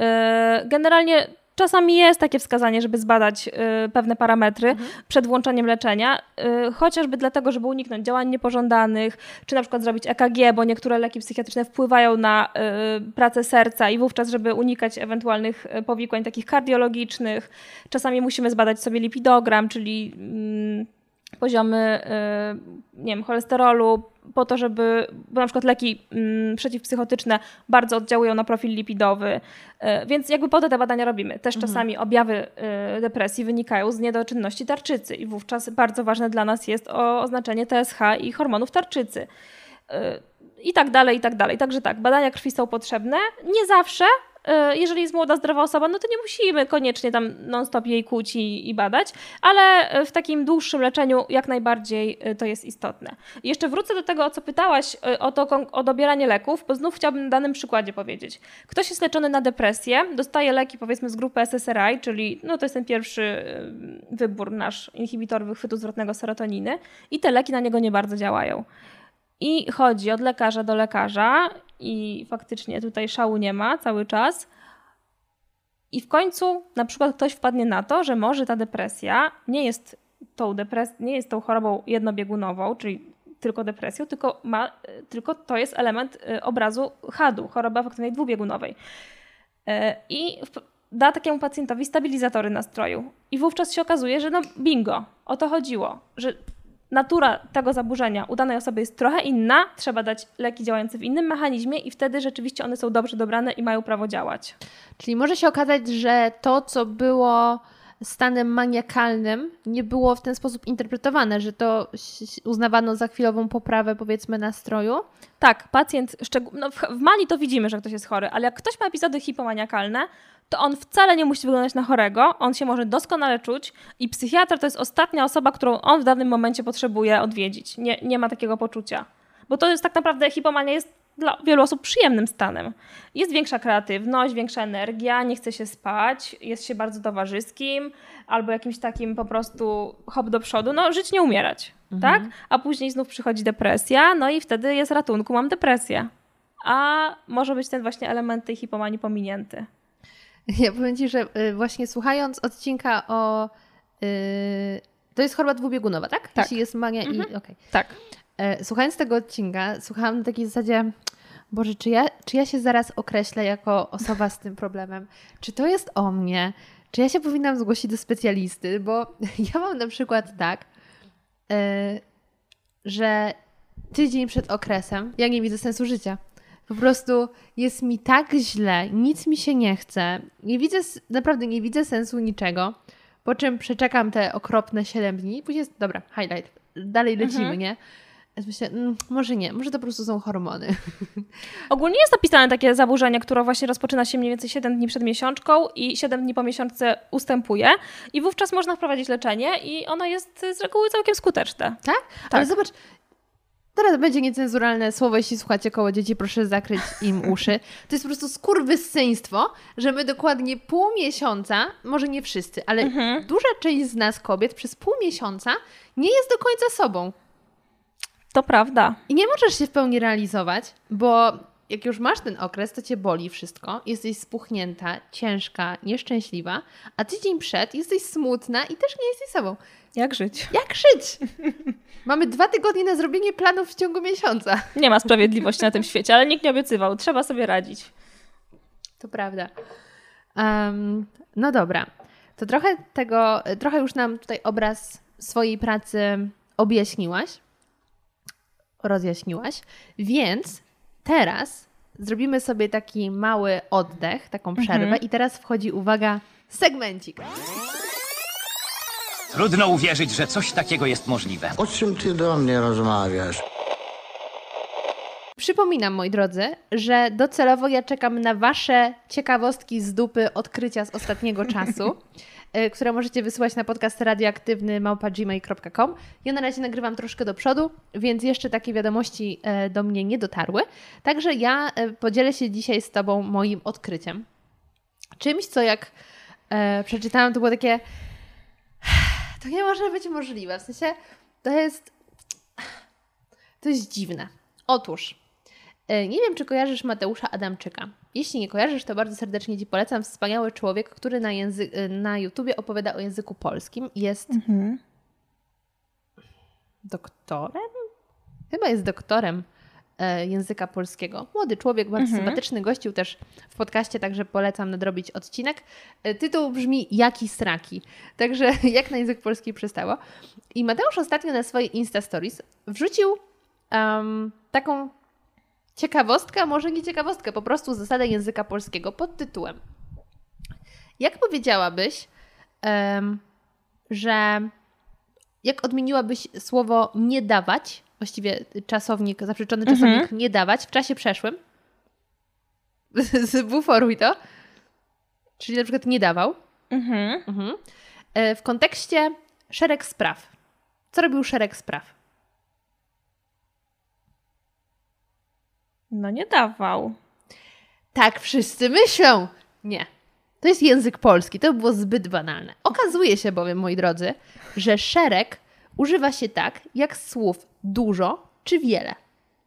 Generalnie czasami jest takie wskazanie, żeby zbadać yy, pewne parametry przed włączeniem leczenia, yy, chociażby dlatego, żeby uniknąć działań niepożądanych, czy na przykład zrobić EKG, bo niektóre leki psychiatryczne wpływają na yy, pracę serca i wówczas, żeby unikać ewentualnych yy, powikłań takich kardiologicznych, czasami musimy zbadać sobie lipidogram, czyli mm, poziomy yy, nie wiem, cholesterolu, po to, żeby, bo na przykład leki mm, przeciwpsychotyczne bardzo oddziałują na profil lipidowy, yy, więc jakby po to te badania robimy. Też czasami objawy yy, depresji wynikają z niedoczynności tarczycy i wówczas bardzo ważne dla nas jest o oznaczenie TSH i hormonów tarczycy. Yy, I tak dalej, i tak dalej. Także tak, badania krwi są potrzebne. Nie zawsze, jeżeli jest młoda, zdrowa osoba, no to nie musimy koniecznie tam non-stop jej kłuć i, i badać, ale y, w takim dłuższym leczeniu jak najbardziej y, to jest istotne. Jeszcze wrócę do tego, o co pytałaś, o, to, o dobieranie leków, bo znów chciałabym na danym przykładzie powiedzieć. Ktoś jest leczony na depresję, dostaje leki powiedzmy z grupy SSRI, czyli no to jest ten pierwszy wybór nasz inhibitor wychwytu zwrotnego serotoniny i te leki na niego nie bardzo działają. I chodzi od lekarza do lekarza, i faktycznie tutaj szału nie ma cały czas. I w końcu na przykład ktoś wpadnie na to, że może ta depresja nie jest tą, depres- nie jest tą chorobą jednobiegunową, czyli tylko depresją, tylko, ma, tylko to jest element y, obrazu HAD-u, choroby afektywnej dwubiegunowej. Y, I da takiemu pacjentowi stabilizatory nastroju. I wówczas się okazuje, że no bingo, o to chodziło, że natura tego zaburzenia u danej osoby jest trochę inna, trzeba dać leki działające w innym mechanizmie i wtedy rzeczywiście one są dobrze dobrane i mają prawo działać. Czyli może się okazać, że to, co było stanem maniakalnym, nie było w ten sposób interpretowane, że to uznawano za chwilową poprawę, powiedzmy, nastroju? Tak, pacjent, no w Mali to widzimy, że ktoś jest chory, ale jak ktoś ma epizody hipomaniakalne, to on wcale nie musi wyglądać na chorego, on się może doskonale czuć i psychiatra to jest ostatnia osoba, którą on w danym momencie potrzebuje odwiedzić. Nie, nie ma takiego poczucia. Bo to jest tak naprawdę, hipomania jest dla wielu osób przyjemnym stanem. Jest większa kreatywność, większa energia, nie chce się spać, jest się bardzo towarzyskim, albo jakimś takim po prostu hop do przodu, no żyć nie umierać, mhm. tak? A później znów przychodzi depresja, no i wtedy jest ratunku, mam depresję. A może być ten właśnie element tej hipomanii pominięty. Ja powiem Ci, że y, właśnie słuchając odcinka o... Yy, to jest choroba dwubiegunowa, tak? Tak. Jeśli jest mania mhm. i... Okay. Tak. E, słuchając tego odcinka, słuchałam na takiej zasadzie, Boże, czy ja, czy ja się zaraz określę jako osoba z tym problemem? Czy to jest o mnie? Czy ja się powinnam zgłosić do specjalisty? Bo ja mam na przykład tak, e, że tydzień przed okresem ja nie widzę sensu życia. Po prostu jest mi tak źle, nic mi się nie chce. Nie widzę, naprawdę nie widzę sensu niczego. Po czym przeczekam te okropne 7 dni i później jest, dobra, highlight, dalej lecimy, mhm. nie? Myślę, mm, może nie, może to po prostu są hormony. Ogólnie jest napisane takie zaburzenie, które właśnie rozpoczyna się mniej więcej 7 dni przed miesiączką i 7 dni po miesiączce ustępuje i wówczas można wprowadzić leczenie i ono jest z reguły całkiem skuteczne. Tak? tak. Ale zobacz, Teraz będzie niecenzuralne słowo, jeśli słuchacie koło dzieci, proszę zakryć im uszy. To jest po prostu skurwysyństwo, że my dokładnie pół miesiąca, może nie wszyscy, ale mhm. duża część z nas kobiet przez pół miesiąca nie jest do końca sobą. To prawda. I nie możesz się w pełni realizować, bo jak już masz ten okres, to cię boli wszystko, jesteś spuchnięta, ciężka, nieszczęśliwa, a tydzień przed jesteś smutna i też nie jesteś sobą. Jak żyć? Jak żyć? Mamy dwa tygodnie na zrobienie planów w ciągu miesiąca. Nie ma sprawiedliwości na tym świecie, ale nikt nie obiecywał. Trzeba sobie radzić. To prawda. Um, no dobra. To trochę tego, trochę już nam tutaj obraz swojej pracy objaśniłaś rozjaśniłaś. Więc teraz zrobimy sobie taki mały oddech, taką przerwę mhm. i teraz wchodzi, uwaga, segmencik. Trudno uwierzyć, że coś takiego jest możliwe. O czym ty do mnie rozmawiasz? Przypominam, moi drodzy, że docelowo ja czekam na Wasze ciekawostki z dupy odkrycia z ostatniego czasu. E, które możecie wysłać na podcast radioaktywny małpa.gmail.com. Ja na razie nagrywam troszkę do przodu, więc jeszcze takie wiadomości e, do mnie nie dotarły. Także ja e, podzielę się dzisiaj z Tobą moim odkryciem. Czymś, co jak przeczytałam, to było takie to nie może być możliwe. W sensie to jest to jest dziwne. Otóż nie wiem, czy kojarzysz Mateusza Adamczyka. Jeśli nie kojarzysz, to bardzo serdecznie Ci polecam. Wspaniały człowiek, który na, języ- na YouTubie opowiada o języku polskim. Jest mhm. doktorem? Chyba jest doktorem e, języka polskiego. Młody człowiek, bardzo mhm. sympatyczny, gościł też w podcaście, także polecam nadrobić odcinek. E, tytuł brzmi Jaki sraki, także jak na język polski przystało. I Mateusz ostatnio na swojej Insta Stories wrzucił um, taką ciekawostka, może nie ciekawostka, po prostu zasadę języka polskiego pod tytułem. Jak powiedziałabyś, um, że jak odmieniłabyś słowo nie dawać, właściwie czasownik, zaprzeczony czasownik mhm. nie dawać w czasie przeszłym? Zbuforuj to. Czyli na przykład nie dawał. Mhm. Mhm. E, w kontekście szereg spraw. Co robił szereg spraw? No nie dawał. Tak wszyscy myślą. Nie. To jest język polski. To było zbyt banalne. Okazuje się bowiem, moi drodzy, że szereg używa się tak, jak słów dużo czy wiele.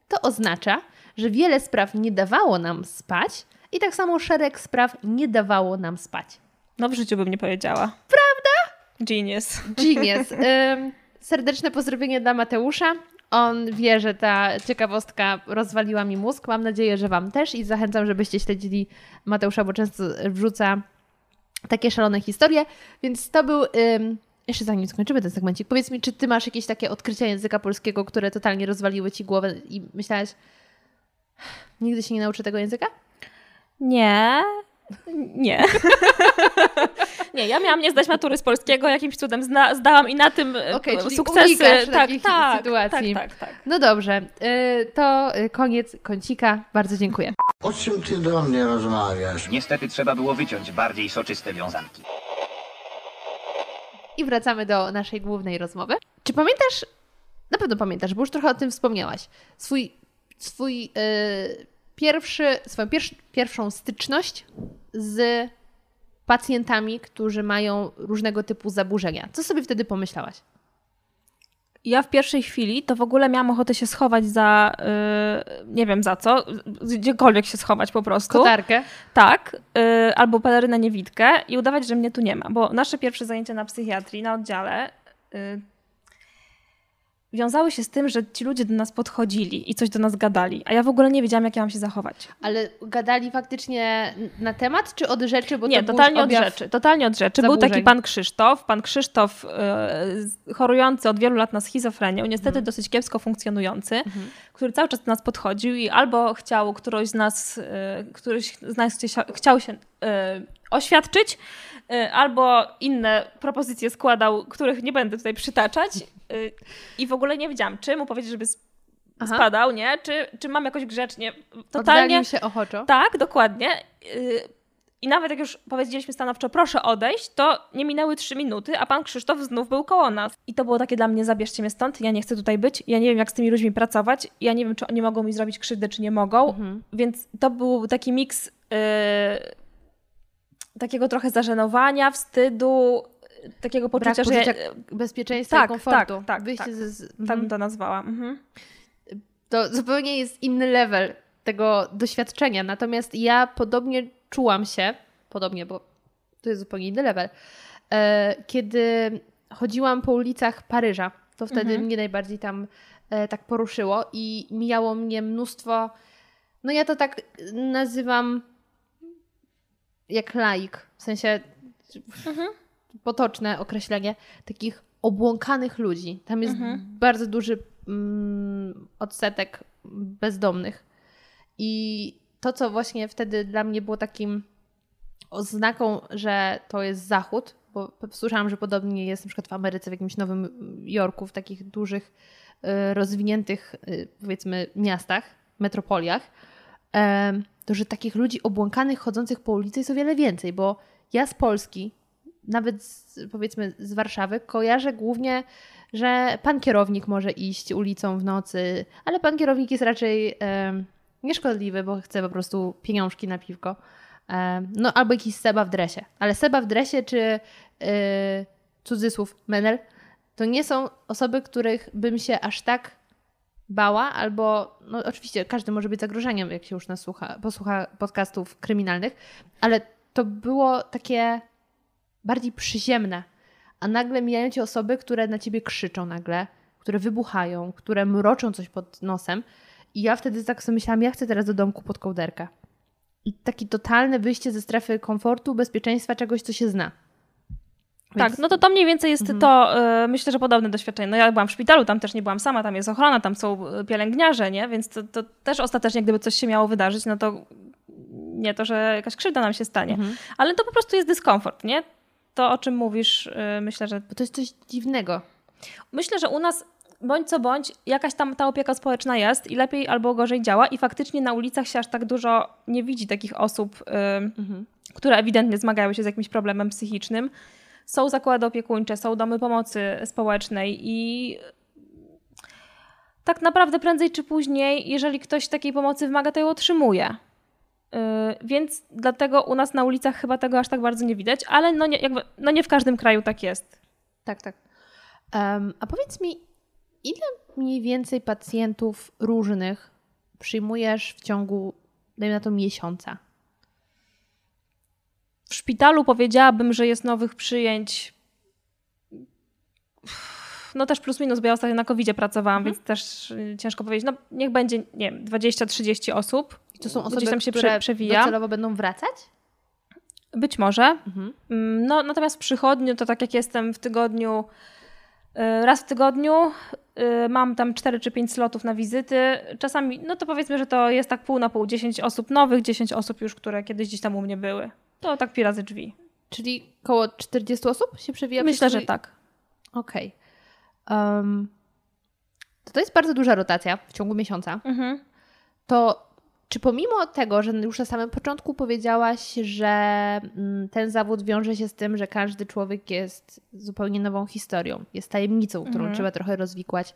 To oznacza, że wiele spraw nie dawało nam spać I tak samo szereg spraw nie dawało nam spać. No w życiu bym nie powiedziała. Prawda? Genius. Genius. Ym, serdeczne pozdrowienie dla Mateusza. On wie, że ta ciekawostka rozwaliła mi mózg. Mam nadzieję, że Wam też i zachęcam, żebyście śledzili Mateusza, bo często wrzuca takie szalone historie. Więc to był. Ym, jeszcze zanim skończymy ten segmencik, powiedz mi, czy Ty masz jakieś takie odkrycia języka polskiego, które totalnie rozwaliły Ci głowę i myślałaś, nigdy się nie nauczę tego języka? Nie. Nie. nie, ja miałam nie zdać matury z polskiego, jakimś cudem zna, zdałam i na tym Okej, okay, czyli sukcesy. Tak, takich tak, sytuacji. tak, tak, tak. No dobrze, y, to y, koniec kącika. Bardzo dziękuję. O czym ty do mnie rozmawiasz? Niestety trzeba było wyciąć bardziej soczyste wiązanki. I wracamy do naszej głównej rozmowy. Czy pamiętasz, na pewno pamiętasz, bo już trochę o tym wspomniałaś, swój, swój y, pierwszy, swoją pierwsz, pierwszą styczność z pacjentami, którzy mają różnego typu zaburzenia. Co sobie wtedy pomyślałaś? Ja w pierwszej chwili to w ogóle miałam ochotę się schować za, yy, nie wiem za co, gdziekolwiek się schować po prostu. Kotarkę? Tak, yy, albo pelerynę niewidkę i udawać, że mnie tu nie ma. Bo nasze pierwsze zajęcia na psychiatrii, na oddziale, yy, wiązały się z tym, że ci ludzie do nas podchodzili i coś do nas gadali, a ja w ogóle nie wiedziałam, jak ja mam się zachować. Ale gadali faktycznie na temat, czy od rzeczy? Bo nie, to totalnie od rzeczy. Totalnie od rzeczy. zaburzeń. Był taki pan Krzysztof, pan Krzysztof yy, chorujący od wielu lat na schizofrenię, niestety Mhm. dosyć kiepsko funkcjonujący, który cały czas do nas podchodził i albo chciał któryś z nas, yy, któryś z nas chcia- chciał się yy, oświadczyć, yy, albo inne propozycje składał, których nie będę tutaj przytaczać yy, i w ogóle nie wiedziałam, czy mu powiedzieć, żeby Aha. spadał, nie? Czy, czy mam jakoś grzecznie, totalnie... Oddalił się ochoczo. Tak, dokładnie. Yy, I nawet jak już powiedzieliśmy stanowczo, proszę odejść, to nie minęły trzy minuty, a pan Krzysztof znów był koło nas. I to było takie dla mnie, zabierzcie mnie stąd, ja nie chcę tutaj być, ja nie wiem, jak z tymi ludźmi pracować, ja nie wiem, czy oni mogą mi zrobić krzywdę, czy nie mogą. Mhm. Więc to był taki miks yy, takiego trochę zażenowania, wstydu, takiego Brak poczucia, że... poczucia Ja, bezpieczeństwa tak, i komfortu. tak, tak, Wyjście tak. ze... z- tak mhm. bym to nazwała. Mhm. to zupełnie jest inny level tego doświadczenia. Natomiast ja podobnie czułam się, podobnie, bo to jest zupełnie inny level, e, kiedy chodziłam po ulicach Paryża. To wtedy Mhm. mnie najbardziej tam e, tak poruszyło i mijało mnie mnóstwo, no ja to tak nazywam jak laik, w sensie potoczne określenie, takich obłąkanych ludzi. Tam jest bardzo duży mm, odsetek bezdomnych. I to, co właśnie wtedy dla mnie było takim oznaką, że to jest Zachód, bo słyszałam, że podobnie jest na przykład w Ameryce, w jakimś Nowym Jorku, w takich dużych, y, rozwiniętych, y, powiedzmy, miastach, metropoliach, to że takich ludzi obłąkanych, chodzących po ulicy jest o wiele więcej, bo ja z Polski, nawet z, powiedzmy z Warszawy, kojarzę głównie, że pan kierownik może iść ulicą w nocy, ale pan kierownik jest raczej em, nieszkodliwy, bo chce po prostu pieniążki na piwko. Em, no albo jakiś Seba w dresie. Ale Seba w dresie czy yy, cudzysłów Menel to nie są osoby, których bym się aż tak bała, albo no oczywiście każdy może być zagrożeniem, jak się już nas słucha, posłucha podcastów kryminalnych, ale to było takie bardziej przyziemne. A nagle mijają cię osoby, które na ciebie krzyczą nagle, które wybuchają, które mroczą coś pod nosem. I ja wtedy tak sobie myślałam, ja chcę teraz do domku pod kołderkę. I takie totalne wyjście ze strefy komfortu, bezpieczeństwa, czegoś, co się zna. Tak, no to to mniej więcej jest Mhm. to, y, myślę, że podobne doświadczenie. No ja byłam w szpitalu, tam też nie byłam sama, tam jest ochrona, tam są y, pielęgniarze, nie? Więc to, to też ostatecznie, gdyby coś się miało wydarzyć, no to nie to, że jakaś krzywda nam się stanie. Mhm. Ale to po prostu jest dyskomfort, nie? To, o czym mówisz, y, myślę, że Bo to jest coś dziwnego. Myślę, że u nas bądź co bądź jakaś tam ta opieka społeczna jest i lepiej albo gorzej działa i faktycznie na ulicach się aż tak dużo nie widzi takich osób, ym, które ewidentnie zmagają się z jakimś problemem psychicznym. Są zakłady opiekuńcze, są domy pomocy społecznej i tak naprawdę prędzej czy później, jeżeli ktoś takiej pomocy wymaga, to ją otrzymuje. Yy, Więc dlatego u nas na ulicach chyba tego aż tak bardzo nie widać, ale no nie, jakby, no nie w każdym kraju tak jest. Tak, tak. Em, a powiedz mi, ile mniej więcej pacjentów różnych przyjmujesz w ciągu, dajmy na to, miesiąca? W szpitalu powiedziałabym, że jest nowych przyjęć. No też plus minus, bo ja ostatnio na covid pracowałam, Mhm. więc też y, ciężko powiedzieć. No niech będzie, nie wiem, 20-30 osób. I to są osoby, Gdzieś tam się które prze, przewija. docelowo będą wracać? Być może. Mhm. Mm, No, natomiast w przychodniu, to tak jak jestem w tygodniu, y, raz w tygodniu, y, mam tam 4 czy 5 slotów na wizyty. Czasami, no to powiedzmy, że to jest tak pół na pół. 10 osób nowych, 10 osób już, które kiedyś gdzieś tam u mnie były. To tak pi razy drzwi. Czyli koło 40 osób się przewija? Myślę, że tak. Okej. Em, to to jest bardzo duża rotacja w ciągu miesiąca. Mhm. To czy pomimo tego, że już na samym początku powiedziałaś, że mm, ten zawód wiąże się z tym, że każdy człowiek jest zupełnie nową historią, jest tajemnicą, którą Mhm. trzeba trochę rozwikłać,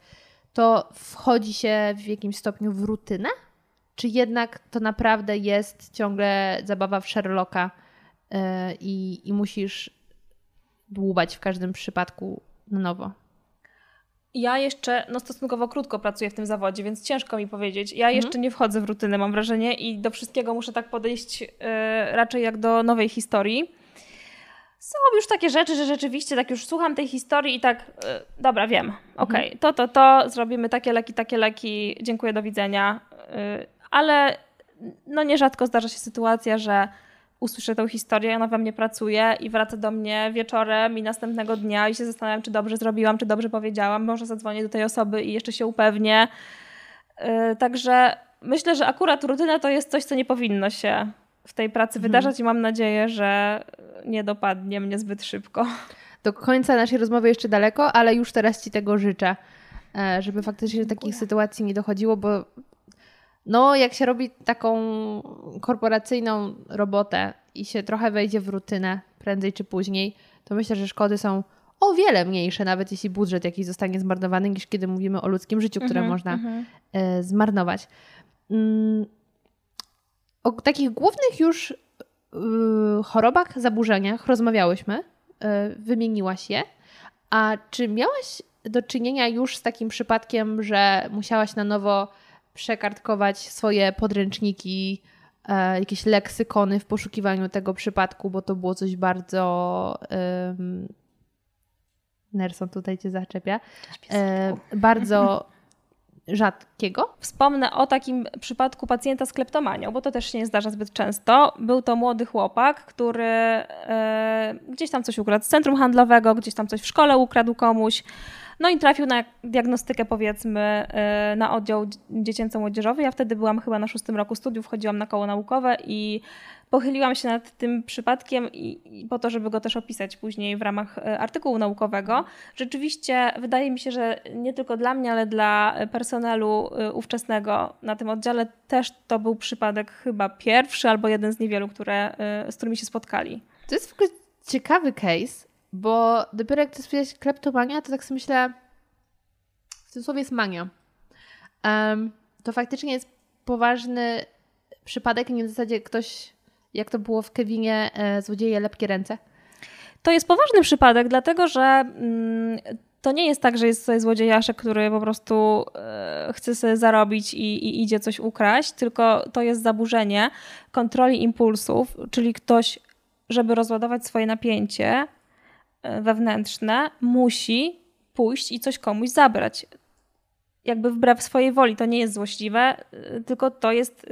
to wchodzi się w jakimś stopniu w rutynę? Czy jednak to naprawdę jest ciągle zabawa w Sherlocka i, i musisz dłubać w każdym przypadku na nowo? Ja jeszcze no, stosunkowo krótko pracuję w tym zawodzie, więc ciężko mi powiedzieć. Ja Mhm. jeszcze nie wchodzę w rutynę, mam wrażenie, i do wszystkiego muszę tak podejść e, raczej jak do nowej historii. Są już takie rzeczy, że rzeczywiście tak już słucham tej historii i tak, e, dobra, wiem, okej, to, to, to, zrobimy takie leki, takie leki, dziękuję, do widzenia. E, ale no nierzadko zdarza się sytuacja, że usłyszę tę historię, ona we mnie pracuje i wraca do mnie wieczorem i następnego dnia i się zastanawiam, czy dobrze zrobiłam, czy dobrze powiedziałam. Może zadzwonię do tej osoby i jeszcze się upewnię. Yy, Także myślę, że akurat rutyna to jest coś, co nie powinno się w tej pracy wydarzać i mam nadzieję, że nie dopadnie mnie zbyt szybko. Do końca naszej rozmowy jeszcze daleko, ale już teraz Ci tego życzę, e, żeby faktycznie do takich sytuacji nie dochodziło, bo no, jak się robi taką korporacyjną robotę i się trochę wejdzie w rutynę prędzej czy później, to myślę, że szkody są o wiele mniejsze, nawet jeśli budżet jakiś zostanie zmarnowany, niż kiedy mówimy o ludzkim życiu, które Mhm, można mhm. e, zmarnować. Mm, O takich głównych już y, chorobach, zaburzeniach rozmawiałyśmy, y, wymieniłaś je. A czy miałaś do czynienia już z takim przypadkiem, że musiałaś na nowo przekartkować swoje podręczniki, e, jakieś leksykony w poszukiwaniu tego przypadku, bo to było coś bardzo. Um, Nerson tutaj cię zaczepia. E, bardzo rzadkiego. Wspomnę o takim przypadku pacjenta z kleptomanią, bo to też się nie zdarza zbyt często. Był to młody chłopak, który e, gdzieś tam coś ukradł z centrum handlowego, gdzieś tam coś w szkole ukradł komuś. No i trafił na diagnostykę, powiedzmy, e, na oddział dziecięco-młodzieżowy. Ja wtedy byłam chyba na szóstym roku studiów, chodziłam na koło naukowe i pochyliłam się nad tym przypadkiem i, i po to, żeby go też opisać później w ramach e, artykułu naukowego. Rzeczywiście wydaje mi się, że nie tylko dla mnie, ale dla personelu e, ówczesnego na tym oddziale też to był przypadek chyba pierwszy albo jeden z niewielu, które, z którymi się spotkali. To jest w ogóle ciekawy case, bo dopiero jak ty powiedziałeś kleptomania, to tak sobie myślę, w tym słowie jest mania. Em, to faktycznie jest poważny przypadek, nie w zasadzie ktoś, jak to było w Kevinie, e, złodzieje lepkie ręce. To jest poważny przypadek, dlatego że mm, to nie jest tak, że jest sobie złodziejaszek, który po prostu e, chce sobie zarobić i, i idzie coś ukraść, tylko to jest zaburzenie kontroli impulsów, czyli ktoś, żeby rozładować swoje napięcie wewnętrzne, musi pójść i coś komuś zabrać. Jakby wbrew swojej woli. To nie jest złośliwe, e, tylko to jest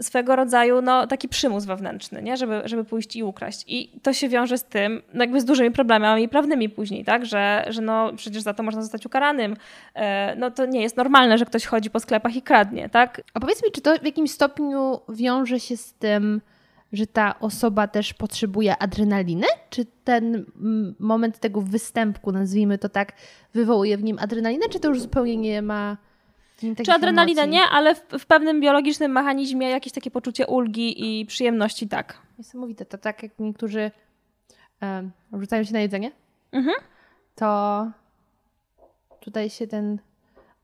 swego rodzaju no, taki przymus wewnętrzny, nie? Żeby, żeby pójść i ukraść. I to się wiąże z tym, no jakby z dużymi problemami prawnymi później, tak? Że, że no przecież za to można zostać ukaranym. E, no to nie jest normalne, że ktoś chodzi po sklepach i kradnie, tak? A powiedz mi, czy to w jakimś stopniu wiąże się z tym, że ta osoba też potrzebuje adrenaliny? Czy ten mm, moment tego występku, nazwijmy to tak, wywołuje w nim adrenalinę, czy to już zupełnie nie ma Czy adrenalina emocji? nie, ale w, w pewnym biologicznym mechanizmie jakieś takie poczucie ulgi i przyjemności tak. Niesamowite. To tak jak niektórzy um, rzucają się na jedzenie, Mhm. to tutaj się ten...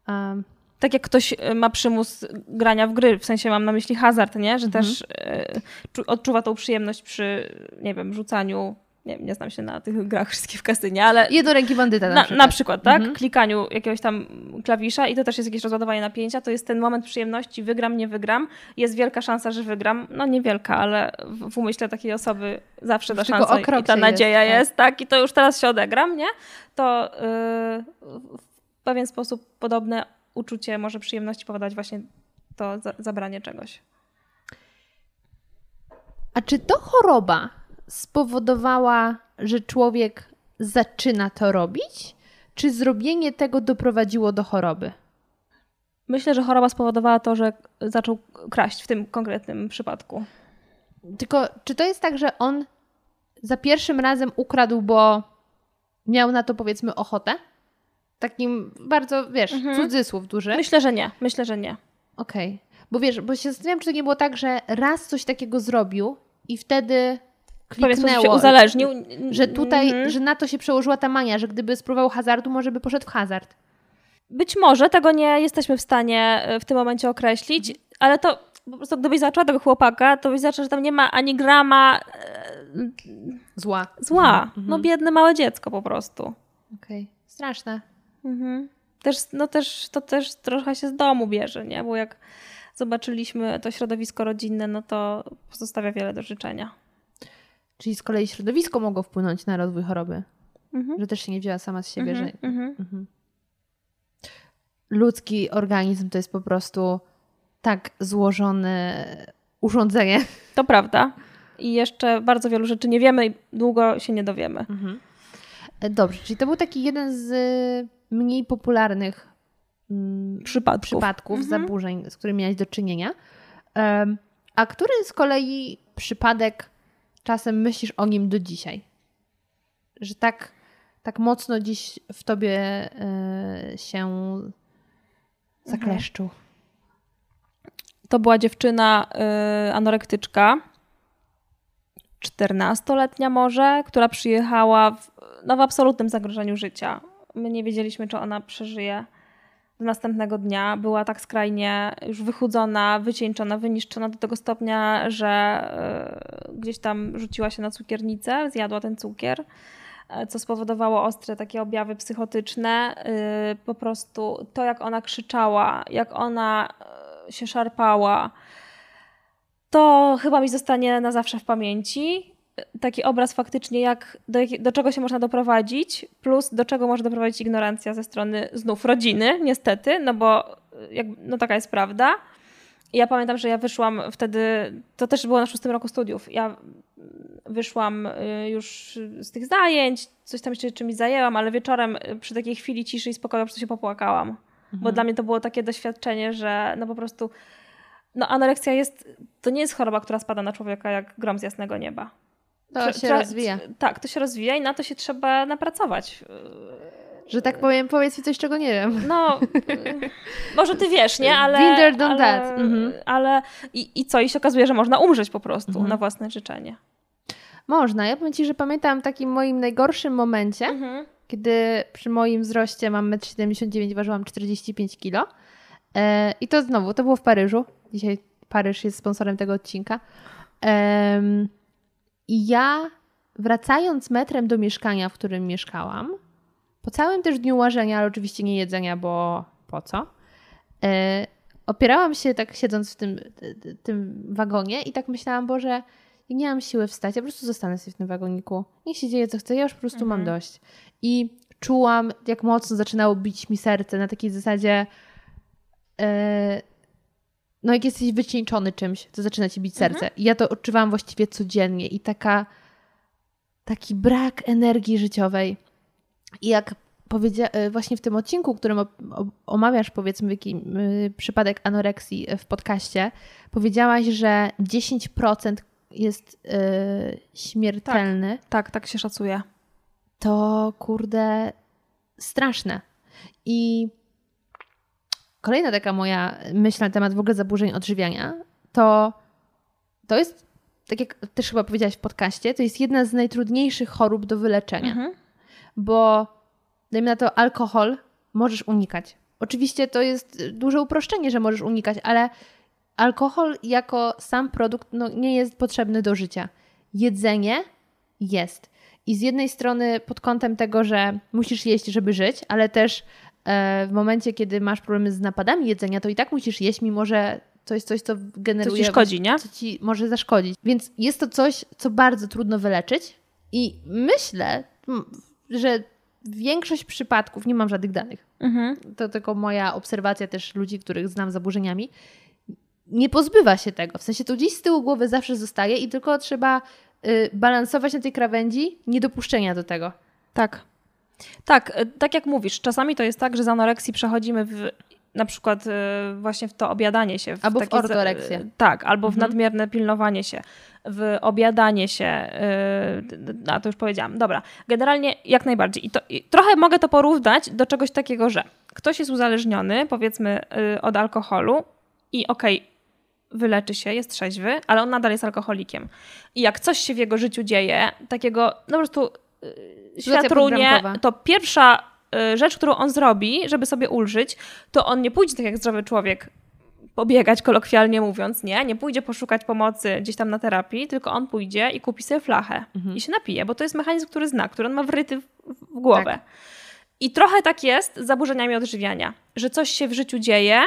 Um, Tak jak ktoś e, ma przymus grania w gry, w sensie mam na myśli hazard, nie? Że też e, czu- odczuwa tą przyjemność przy, nie wiem, rzucaniu nie, nie znam się na tych grach wszystkich w kasynie, ale Jednoręki bandyta na, na, przykład. na przykład, tak? Mhm. Klikaniu jakiegoś tam klawisza i to też jest jakieś rozładowanie napięcia, to jest ten moment przyjemności, wygram, nie wygram. Jest wielka szansa, że wygram. No niewielka, ale w, w umyśle takiej osoby zawsze ta Tylko szansa i ta nadzieja jest, jest, tak. tak. I to już teraz się odegram, nie? To yy, w pewien sposób podobne uczucie może przyjemności powodować właśnie to za, zabranie czegoś. A czy to choroba spowodowała, że człowiek zaczyna to robić? Czy zrobienie tego doprowadziło do choroby? Myślę, że choroba spowodowała to, że zaczął kraść w tym konkretnym przypadku. Tylko czy to jest tak, że on za pierwszym razem ukradł, bo miał na to powiedzmy ochotę? Takim bardzo, wiesz, Mhm. cudzysłów duży. Myślę, że nie. Myślę, że nie. Okej. Bo wiesz, bo się zastanawiam, czy to nie było tak, że raz coś takiego zrobił i wtedy sposób się kliknęło, uzależnił. że tutaj, Mhm. że na to się przełożyła ta mania, że gdyby spróbował hazardu, może by poszedł w hazard. Być może, tego nie jesteśmy w stanie e, w tym momencie określić, ale to po prostu gdybyś zaczęła tego chłopaka, to byś zaczęła, że tam nie ma ani grama e, Zła. zła. Mhm. No biedne małe dziecko po prostu. Okej. Straszne. Mhm. Też, no też, to też trochę się z domu bierze, nie? Bo jak zobaczyliśmy to środowisko rodzinne, no to pozostawia wiele do życzenia. Czyli z kolei środowisko mogło wpłynąć na rozwój choroby. Mhm. Że też się nie wzięła sama z siebie, Mhm, że mhm. Mhm. ludzki organizm to jest po prostu tak złożone urządzenie. To prawda. I jeszcze bardzo wielu rzeczy nie wiemy i długo się nie dowiemy. E, Dobrze, czyli to był taki jeden z mniej popularnych mm, Przypadków. przypadków Mhm. zaburzeń, z którymi miałeś do czynienia. A który z kolei przypadek czasem myślisz o nim do dzisiaj? Że tak, tak mocno dziś w tobie e, się zakleszczył. To była dziewczyna y, anorektyczka, 14-letnia może, która przyjechała w, no, w absolutnym zagrożeniu życia. My nie wiedzieliśmy, czy ona przeżyje do następnego dnia. Była tak skrajnie już wychudzona, wycieńczona, wyniszczona do tego stopnia, że y, gdzieś tam rzuciła się na cukiernicę, zjadła ten cukier e, co spowodowało ostre takie objawy psychotyczne. Y, Po prostu to, jak ona krzyczała, jak ona się szarpała, to chyba mi zostanie na zawsze w pamięci. Taki obraz faktycznie, jak do, do czego się można doprowadzić, plus do czego może doprowadzić ignorancja ze strony znów rodziny, niestety, no bo y, jak, no taka jest prawda. I ja pamiętam, że ja wyszłam wtedy, to też było na szóstym roku studiów. Ja wyszłam y, już z tych zajęć, coś tam jeszcze czymś zajęłam, ale wieczorem y, przy takiej chwili ciszy i spokoju po prostu się popłakałam. Bo dla mnie to było takie doświadczenie, że no po prostu no anoreksja jest, to nie jest choroba, która spada na człowieka jak grom z jasnego nieba. To się rozwija. Tak, to się rozwija i na to się trzeba napracować. Że tak powiem, powiedz mi coś, czego nie wiem. No, może ty wiesz, nie? Ale, Been there, done ale, that. Mhm. ale i, i co? I się okazuje, że można umrzeć po prostu Mhm. na własne życzenie. Można. Ja powiem Ci, że pamiętam w takim moim najgorszym momencie, Mhm. kiedy przy moim wzroście mam 1,79 m, ważyłam 45 kg. E, I to znowu, to było w Paryżu. Dzisiaj Paryż jest sponsorem tego odcinka. Em, I ja wracając metrem do mieszkania, w którym mieszkałam, po całym też dniu łażenia, ale oczywiście nie jedzenia, bo po co, e, opierałam się tak siedząc w tym, tym wagonie i tak myślałam, Boże, ja nie mam siły wstać, ja po prostu zostanę sobie w tym wagoniku. Niech się dzieje co chce, ja już po prostu mam dość. I czułam, jak mocno zaczynało bić mi serce na takiej zasadzie e, no jak jesteś wycieńczony czymś, to zaczyna ci bić serce. I ja to odczuwałam właściwie codziennie i taka taki brak energii życiowej. I jak powiedzia- e, właśnie w tym odcinku, którym o- o- omawiasz powiedzmy jaki, y, przypadek anoreksji w podcaście, powiedziałaś, że 10% jest y, śmiertelny Tak, tak się szacuje. to kurde straszne. I kolejna taka moja myśl na temat w ogóle zaburzeń odżywiania, to to jest, tak jak też chyba powiedziałaś w podcaście, to jest jedna z najtrudniejszych chorób do wyleczenia, Mhm. bo dajmy na to alkohol możesz unikać. Oczywiście to jest duże uproszczenie, że możesz unikać, ale alkohol jako sam produkt no, nie jest potrzebny do życia. Jedzenie jest. I z jednej strony pod kątem tego, że musisz jeść, żeby żyć, ale też w momencie, kiedy masz problemy z napadami jedzenia, to i tak musisz jeść, mimo że to jest coś, co generuje... Co ci szkodzi, nie? Co ci może zaszkodzić. Więc jest to coś, co bardzo trudno wyleczyć i myślę, że większość przypadków, nie mam żadnych danych, Mhm. to tylko moja obserwacja też ludzi, których znam z zaburzeniami, nie pozbywa się tego. W sensie to gdzieś z tyłu głowy zawsze zostaje i tylko trzeba y, balansować na tej krawędzi niedopuszczenia do tego. Tak. Tak, y, tak jak mówisz, czasami to jest tak, że z anoreksji przechodzimy w na przykład y, właśnie w to obiadanie się. W Albo w takie za- ortoreksję. y, Tak, albo w Mhm. nadmierne pilnowanie się, w obiadanie się. A to już powiedziałam. Dobra, generalnie jak najbardziej. I, to, I trochę mogę to porównać do czegoś takiego, że ktoś jest uzależniony, powiedzmy, od alkoholu i okej, wyleczy się, jest trzeźwy, ale on nadal jest alkoholikiem. I jak coś się w jego życiu dzieje, takiego, no po prostu Sytuacja świat runie, podbramkowa. to pierwsza y, rzecz, którą on zrobi, żeby sobie ulżyć, to on nie pójdzie tak jak zdrowy człowiek pobiegać, kolokwialnie mówiąc, nie, nie pójdzie poszukać pomocy gdzieś tam na terapii, tylko on pójdzie i kupi sobie flachę Mhm. i się napije, bo to jest mechanizm, który zna, który on ma wryty w, w głowę. Tak. I trochę tak jest z zaburzeniami odżywiania, że coś się w życiu dzieje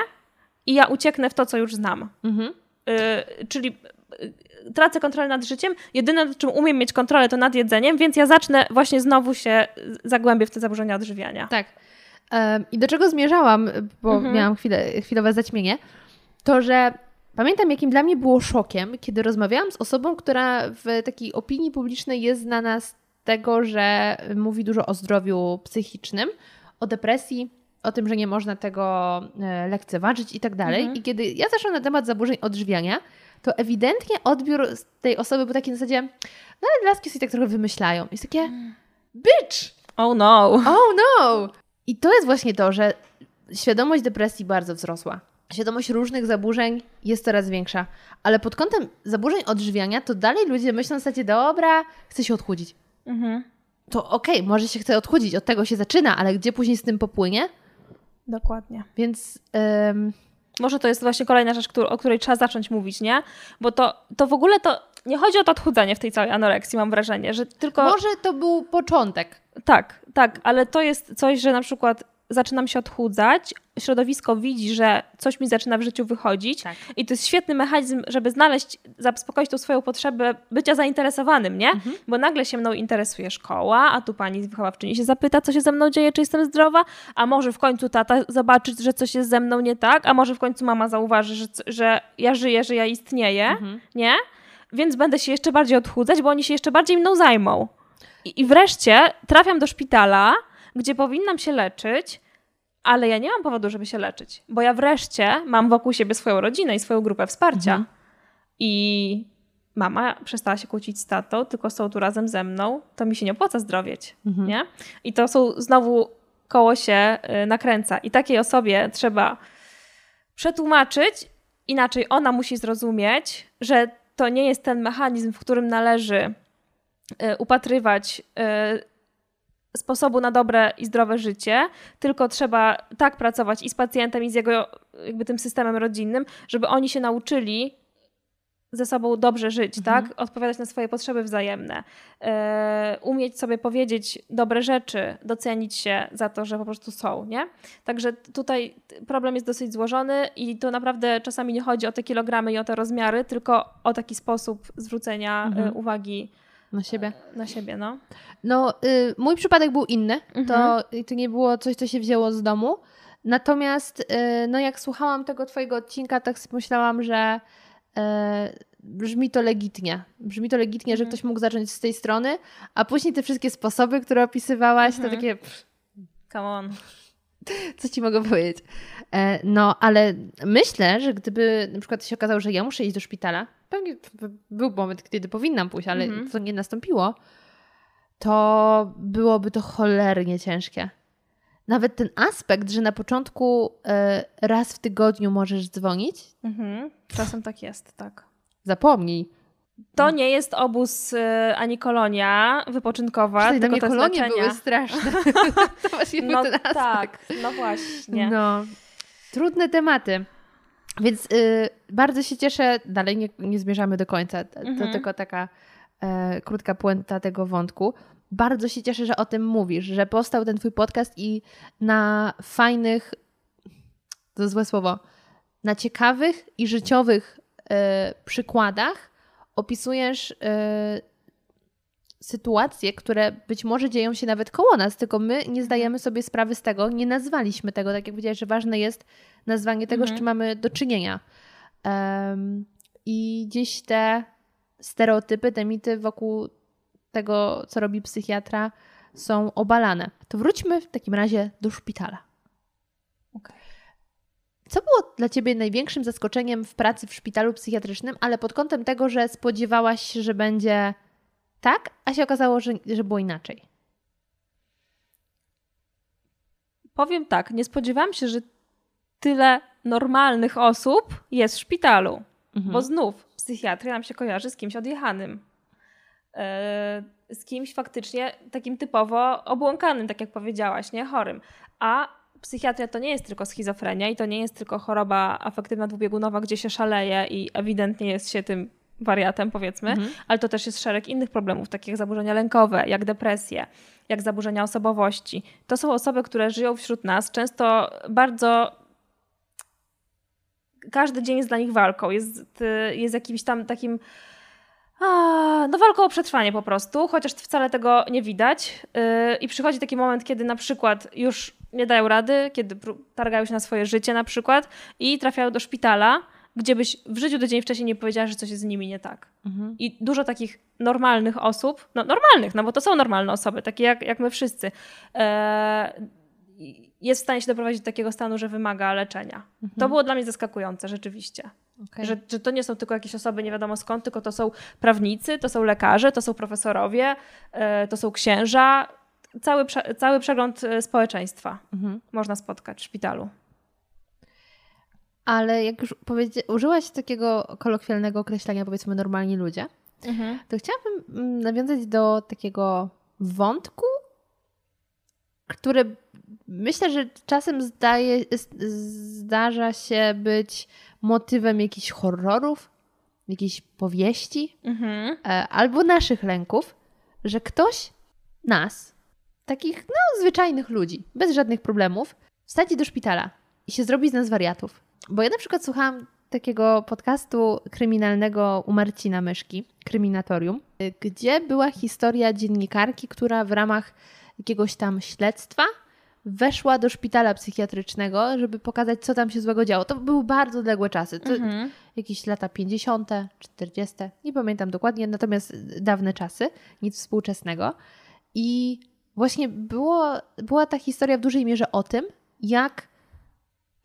i ja ucieknę w to, co już znam. Mhm. Y, czyli y, tracę kontrolę nad życiem. Jedyne, nad czym umiem mieć kontrolę, to nad jedzeniem, więc ja zacznę właśnie znowu się zagłębię w te zaburzenia odżywiania. Tak. I do czego zmierzałam, bo Mhm. miałam chwilę, chwilowe zaćmienie, to że pamiętam, jakim dla mnie było szokiem, kiedy rozmawiałam z osobą, która w takiej opinii publicznej jest znana z tego, że mówi dużo o zdrowiu psychicznym, o depresji, o tym, że nie można tego e, lekceważyć i tak dalej. Mhm. I kiedy ja zaszłam na temat zaburzeń odżywiania, to ewidentnie odbiór tej osoby był taki na zasadzie, no ale laski sobie tak trochę wymyślają. Jest takie, bitch! Oh no. Oh no! I to jest właśnie to, że świadomość depresji bardzo wzrosła. Świadomość różnych zaburzeń jest coraz większa, ale pod kątem zaburzeń odżywiania to dalej ludzie myślą w zasadzie, dobra, chcę się odchudzić. Mhm. To okej, może się chce odchudzić, od tego się zaczyna, ale gdzie później z tym popłynie? Dokładnie. Więc em, Może to jest właśnie kolejna rzecz, o której trzeba zacząć mówić, nie? Bo to, to w ogóle to nie chodzi o to odchudzanie w tej całej anoreksji, mam wrażenie, że tylko... może to był początek. Tak, tak, ale to jest coś, że na przykład zaczynam się odchudzać, środowisko widzi, że coś mi zaczyna w życiu wychodzić Tak. i to jest świetny mechanizm, żeby znaleźć, zaspokoić tą swoją potrzebę bycia zainteresowanym, nie? Mhm. Bo nagle się mną interesuje szkoła, a tu pani wychowawczyni się zapyta, co się ze mną dzieje, czy jestem zdrowa, a może w końcu tata zobaczyć, że coś jest ze mną nie tak, a może w końcu mama zauważy, że, że ja żyję, że ja istnieję, Mhm. nie? Więc będę się jeszcze bardziej odchudzać, bo oni się jeszcze bardziej mną zajmą. I, I wreszcie trafiam do szpitala, gdzie powinnam się leczyć, ale ja nie mam powodu, żeby się leczyć, bo ja wreszcie mam wokół siebie swoją rodzinę i swoją grupę wsparcia. Mhm. I mama przestała się kłócić z tatą, tylko są tu razem ze mną, to mi się nie opłaca zdrowieć, Mhm. nie? I to są znowu koło się y, nakręca. I takiej osobie trzeba przetłumaczyć, inaczej ona musi zrozumieć, że to nie jest ten mechanizm, w którym należy y, upatrywać y, sposobu na dobre i zdrowe życie, tylko trzeba tak pracować i z pacjentem, i z jego jakby tym systemem rodzinnym, żeby oni się nauczyli ze sobą dobrze żyć, Mhm. tak? Odpowiadać na swoje potrzeby wzajemne, e, umieć sobie powiedzieć dobre rzeczy, docenić się za to, że po prostu są, nie? Także tutaj problem jest dosyć złożony i to naprawdę czasami nie chodzi o te kilogramy i o te rozmiary, tylko o taki sposób zwrócenia Mhm. e, uwagi Na siebie. na siebie, no. No, y, mój przypadek był inny. Mhm. To, to nie było coś, co się wzięło z domu. Natomiast, y, no jak słuchałam tego twojego odcinka, tak sobie myślałam, że y, brzmi to legitnie. Brzmi to legitnie, że Mhm. ktoś mógł zacząć z tej strony, a później te wszystkie sposoby, które opisywałaś, Mhm. to takie, pff, Come on. co ci mogę powiedzieć. E, no, ale myślę, że gdyby na przykład się okazało, że ja muszę iść do szpitala, pewnie był moment, kiedy powinnam pójść, ale Mhm. to nie nastąpiło, to byłoby to cholernie ciężkie. Nawet ten aspekt, że na początku e, raz w tygodniu możesz dzwonić, Mhm. Czasem tak jest, tak. zapomnij. To nie jest obóz y, ani kolonia wypoczynkowa, dla tylko to kolonie leczenie. były straszne. to właśnie był No ten aspekt. tak, no właśnie. No, trudne tematy. Więc y, bardzo się cieszę, dalej nie, nie zmierzamy do końca, to, to Mhm. tylko taka e, krótka puenta tego wątku. bardzo się cieszę, że o tym mówisz, że powstał ten twój podcast i na fajnych, to złe słowo, na ciekawych i życiowych e, przykładach opisujesz e, sytuacje, które być może dzieją się nawet koło nas, tylko my nie zdajemy sobie sprawy z tego, nie nazwaliśmy tego, tak jak powiedziałeś, że ważne jest nazwanie tego, z czym mamy do czynienia. Em, I gdzieś te stereotypy, te mity wokół tego, co robi psychiatra, są obalane. To wróćmy w takim razie do szpitala. Co było dla Ciebie największym zaskoczeniem w pracy w szpitalu psychiatrycznym, ale pod kątem tego, że spodziewałaś się, że będzie tak, a się okazało, że, że było inaczej? Powiem tak, nie spodziewałam się, że tyle normalnych osób jest w szpitalu. Mhm. Bo znów psychiatria nam się kojarzy z kimś odjechanym. E, Z kimś faktycznie takim typowo obłąkanym, tak jak powiedziałaś, nie? Chorym. A psychiatria to nie jest tylko schizofrenia i to nie jest tylko choroba afektywna dwubiegunowa, gdzie się szaleje i ewidentnie jest się tym wariatem, powiedzmy, Mhm. ale to też jest szereg innych problemów, takich jak zaburzenia lękowe, jak depresje, jak zaburzenia osobowości. To są osoby, które żyją wśród nas, często bardzo każdy dzień jest dla nich walką, jest, y, jest jakimś tam takim a, no walką o przetrwanie po prostu, chociaż wcale tego nie widać. Yy, I przychodzi taki moment, kiedy na przykład już nie dają rady, kiedy targają się na swoje życie na przykład i trafiają do szpitala, gdzie byś w życiu tydzień wcześniej nie powiedziała, że coś jest z nimi nie tak. Mhm. I dużo takich normalnych osób, no normalnych, no bo to są normalne osoby, takie jak, jak my wszyscy, e, jest w stanie się doprowadzić do takiego stanu, że wymaga leczenia. To było dla mnie zaskakujące, rzeczywiście. Okej. Że, że to nie są tylko jakieś osoby nie wiadomo skąd, tylko to są prawnicy, to są lekarze, to są profesorowie, e, to są księża. Cały, prze, cały przegląd e, społeczeństwa Mhm. można spotkać w szpitalu. Ale jak już powiedzia- użyłaś takiego kolokwialnego określenia, powiedzmy normalni ludzie, to chciałabym mm, nawiązać do takiego wątku, który myślę, że czasem zdaje, zdarza się być motywem jakichś horrorów, jakiejś powieści Mhm. e, albo naszych lęków, że ktoś nas, takich no, zwyczajnych ludzi, bez żadnych problemów, wsadzi do szpitala i się zrobi z nas wariatów. Bo ja na przykład słuchałam takiego podcastu kryminalnego u Marcina Myszki, Kryminatorium, gdzie była historia dziennikarki, która w ramach jakiegoś tam śledztwa weszła do szpitala psychiatrycznego, żeby pokazać, co tam się złego działo. To były bardzo odległe czasy. To Mhm. jakieś lata 50., 40., nie pamiętam dokładnie, natomiast dawne czasy, nic współczesnego. I właśnie było, była ta historia w dużej mierze o tym, jak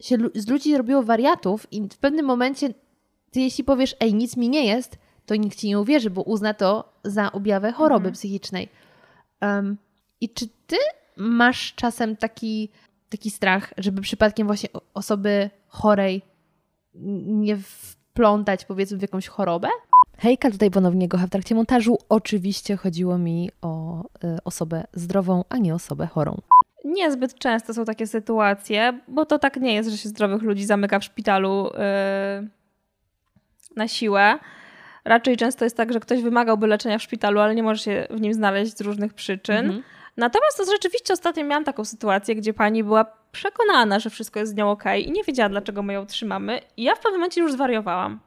się z ludzi robiło wariatów i w pewnym momencie ty jeśli powiesz, ej, nic mi nie jest, to nikt ci nie uwierzy, bo uzna to za objawę choroby Mhm. psychicznej. Em, I czy ty masz czasem taki, taki strach, żeby przypadkiem właśnie osoby chorej nie wplątać powiedzmy w jakąś chorobę? Hejka, tutaj ponownie Gocha w trakcie montażu. Oczywiście chodziło mi o y, osobę zdrową, a nie osobę chorą. Niezbyt często są takie sytuacje, bo to tak nie jest, że się zdrowych ludzi zamyka w szpitalu yy, na siłę. Raczej często jest tak, że ktoś wymagałby leczenia w szpitalu, ale nie może się w nim znaleźć z różnych przyczyn. Mhm. Natomiast to rzeczywiście ostatnio miałam taką sytuację, gdzie pani była przekonana, że wszystko jest z nią ok i nie wiedziała, dlaczego my ją trzymamy. I ja w pewnym momencie już zwariowałam.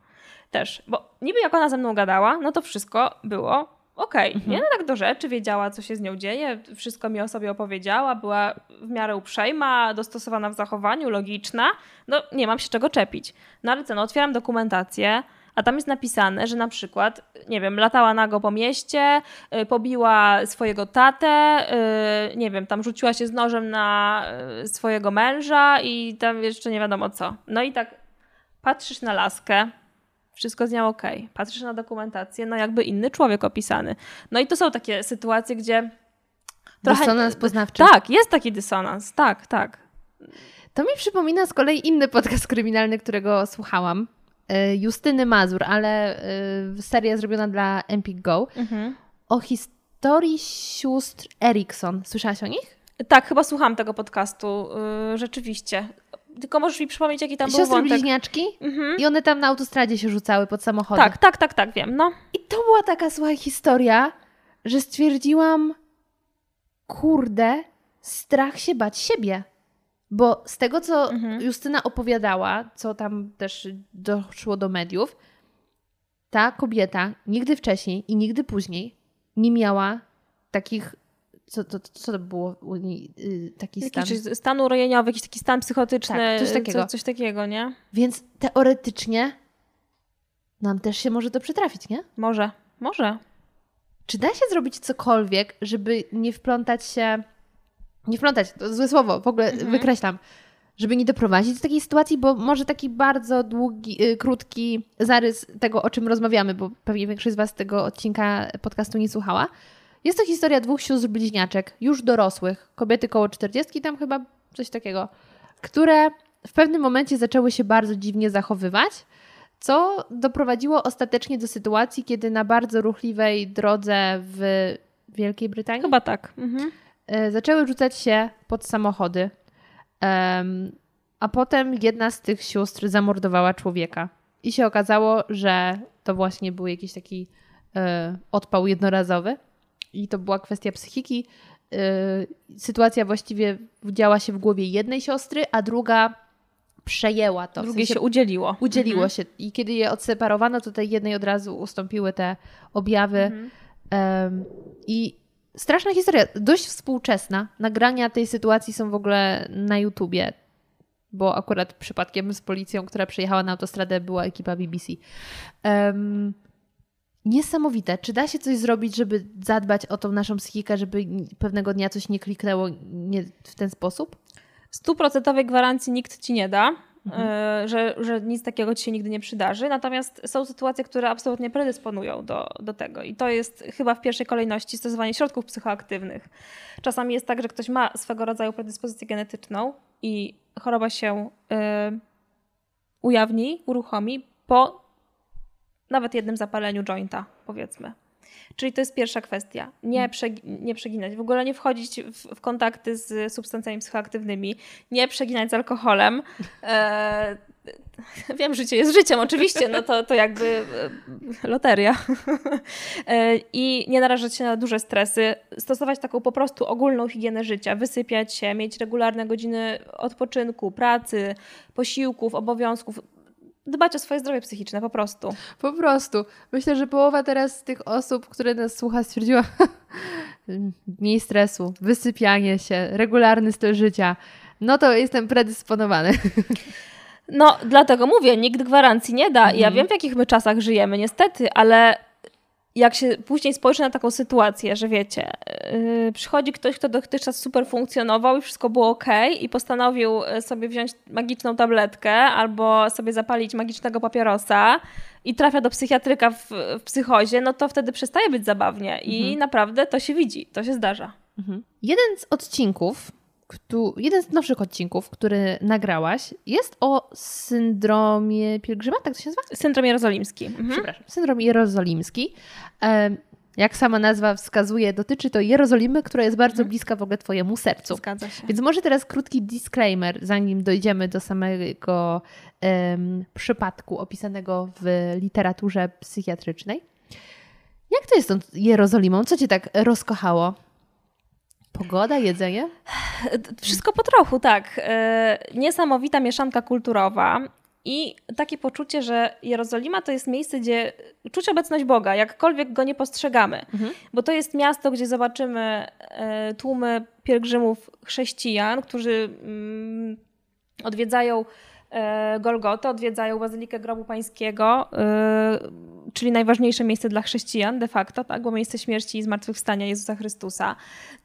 Też, bo niby jak ona ze mną gadała, no to wszystko było okej. Nie, no tak do rzeczy, wiedziała, co się z nią dzieje, wszystko mi o sobie opowiedziała, była w miarę uprzejma, dostosowana w zachowaniu, logiczna. No nie mam się czego czepić. No ale co, no otwieram dokumentację, a tam jest napisane, że na przykład, nie wiem, latała nago po mieście, y, pobiła swojego tatę, y, nie wiem, tam rzuciła się z nożem na y, swojego męża i tam jeszcze nie wiadomo co. No i tak patrzysz na laskę, wszystko z nią ok. Patrzysz na dokumentację, no jakby inny człowiek opisany. No i to są takie sytuacje, gdzie Dysonans poznawczy. Tak, jest taki dysonans, tak, tak. To mi przypomina z kolei inny podcast kryminalny, którego słuchałam. y, Justyny Mazur, ale y, seria zrobiona dla Empik Go. Mhm. O historii sióstr Erikson. Słyszałaś o nich? Tak, chyba słucham tego podcastu, yy, rzeczywiście. Tylko możesz mi przypomnieć, jaki tam był Siostry wątek. bliźniaczki. Mhm. I one tam na autostradzie się rzucały pod samochodem. Tak, tak, tak, tak, wiem, no. I to była taka słuchaj historia, że stwierdziłam, kurde, strach się bać siebie. Bo z tego, co Mhm. Justyna opowiadała, co tam też doszło do mediów, ta kobieta nigdy wcześniej i nigdy później nie miała takich. Co to, co to było u niej? y, Taki stan. Jakiś stan urojeniowy, jakiś taki stan psychotyczny, Tak, coś takiego. Coś, coś takiego, nie? Więc teoretycznie nam też się może to przytrafić, nie? Może, może. Czy da się zrobić cokolwiek, żeby nie wplątać się. Nie wplątać, to złe słowo, w ogóle Mhm. wykreślam. Żeby nie doprowadzić do takiej sytuacji, bo może taki bardzo długi, y, krótki zarys tego, o czym rozmawiamy, bo pewnie większość z Was tego odcinka podcastu nie słuchała. Jest to historia dwóch sióstr bliźniaczek, już dorosłych, kobiety koło 40, tam chyba coś takiego, które w pewnym momencie zaczęły się bardzo dziwnie zachowywać, co doprowadziło ostatecznie do sytuacji, kiedy na bardzo ruchliwej drodze w Wielkiej Brytanii Chyba tak. Mhm. e, zaczęły rzucać się pod samochody. A potem jedna z tych sióstr zamordowała człowieka. I się okazało, że to właśnie był jakiś taki e, odpał jednorazowy. I to była kwestia psychiki. E, sytuacja właściwie działa się w głowie jednej siostry, a druga przejęła to. W Drugie sensie się udzieliło. udzieliło Mhm. się. I kiedy je odseparowano, to tej jednej od razu ustąpiły te objawy. Mhm. Em, I straszna historia, dość współczesna. Nagrania tej sytuacji są w ogóle na YouTubie, bo akurat przypadkiem z policją, która przyjechała na autostradę, była ekipa BBC. Em, niesamowite. Czy da się coś zrobić, żeby zadbać o tą naszą psychikę, żeby pewnego dnia coś nie kliknęło nie w ten sposób? Stuprocentowej gwarancji nikt ci nie da, Mhm. e, że, że nic takiego ci się nigdy nie przydarzy. Natomiast są sytuacje, które absolutnie predysponują do, do tego. I to jest chyba w pierwszej kolejności stosowanie środków psychoaktywnych. Czasami jest tak, że ktoś ma swego rodzaju predyspozycję genetyczną i choroba się e, ujawni, uruchomi po nawet jednym zapaleniu jointa, powiedzmy. Czyli to jest pierwsza kwestia. Nie, przegi- nie przeginać, w ogóle nie wchodzić w, w kontakty z substancjami psychoaktywnymi, nie przeginać z alkoholem. E, wiem, życie jest życiem, oczywiście, no to, to jakby e, loteria. E, I nie narażać się na duże stresy, stosować taką po prostu ogólną higienę życia, wysypiać się, mieć regularne godziny odpoczynku, pracy, posiłków, obowiązków. Dbać o swoje zdrowie psychiczne po prostu. Po prostu. Myślę, że połowa teraz tych osób, które nas słucha, stwierdziła mniej stresu, wysypianie się, regularny styl życia. No to jestem predysponowany. No, dlatego mówię, nikt gwarancji nie da. Ja Mhm. wiem, w jakich my czasach żyjemy, niestety, ale jak się później spojrzy na taką sytuację, że wiecie, yy, przychodzi ktoś, kto dotychczas super funkcjonował i wszystko było ok i postanowił y, sobie wziąć magiczną tabletkę albo sobie zapalić magicznego papierosa i trafia do psychiatryka w, w psychozie, no to wtedy przestaje być zabawnie i Mhm. naprawdę to się widzi, to się zdarza. Jeden z odcinków, któ- jeden z nowszych odcinków, który nagrałaś, jest o syndromie pielgrzyma, tak to się nazywa? Syndrom jerozolimski. Mhm. Przepraszam. Syndrom jerozolimski. Jak sama nazwa wskazuje, dotyczy to Jerozolimy, która jest bardzo bliska w ogóle Twojemu sercu. Zgadza się. Więc może teraz krótki disclaimer, zanim dojdziemy do samego em, przypadku opisanego w literaturze psychiatrycznej. Jak to jest z tą Jerozolimą? Co cię tak rozkochało? Pogoda, jedzenie? Wszystko po trochu, tak. E, Niesamowita mieszanka kulturowa i takie poczucie, że Jerozolima to jest miejsce, gdzie czuć obecność Boga, jakkolwiek go nie postrzegamy. Bo to jest miasto, gdzie zobaczymy e, tłumy pielgrzymów chrześcijan, którzy mm, odwiedzają Golgotę, odwiedzają Bazylikę Grobu Pańskiego, e, czyli najważniejsze miejsce dla chrześcijan de facto, tak, bo miejsce śmierci i zmartwychwstania Jezusa Chrystusa.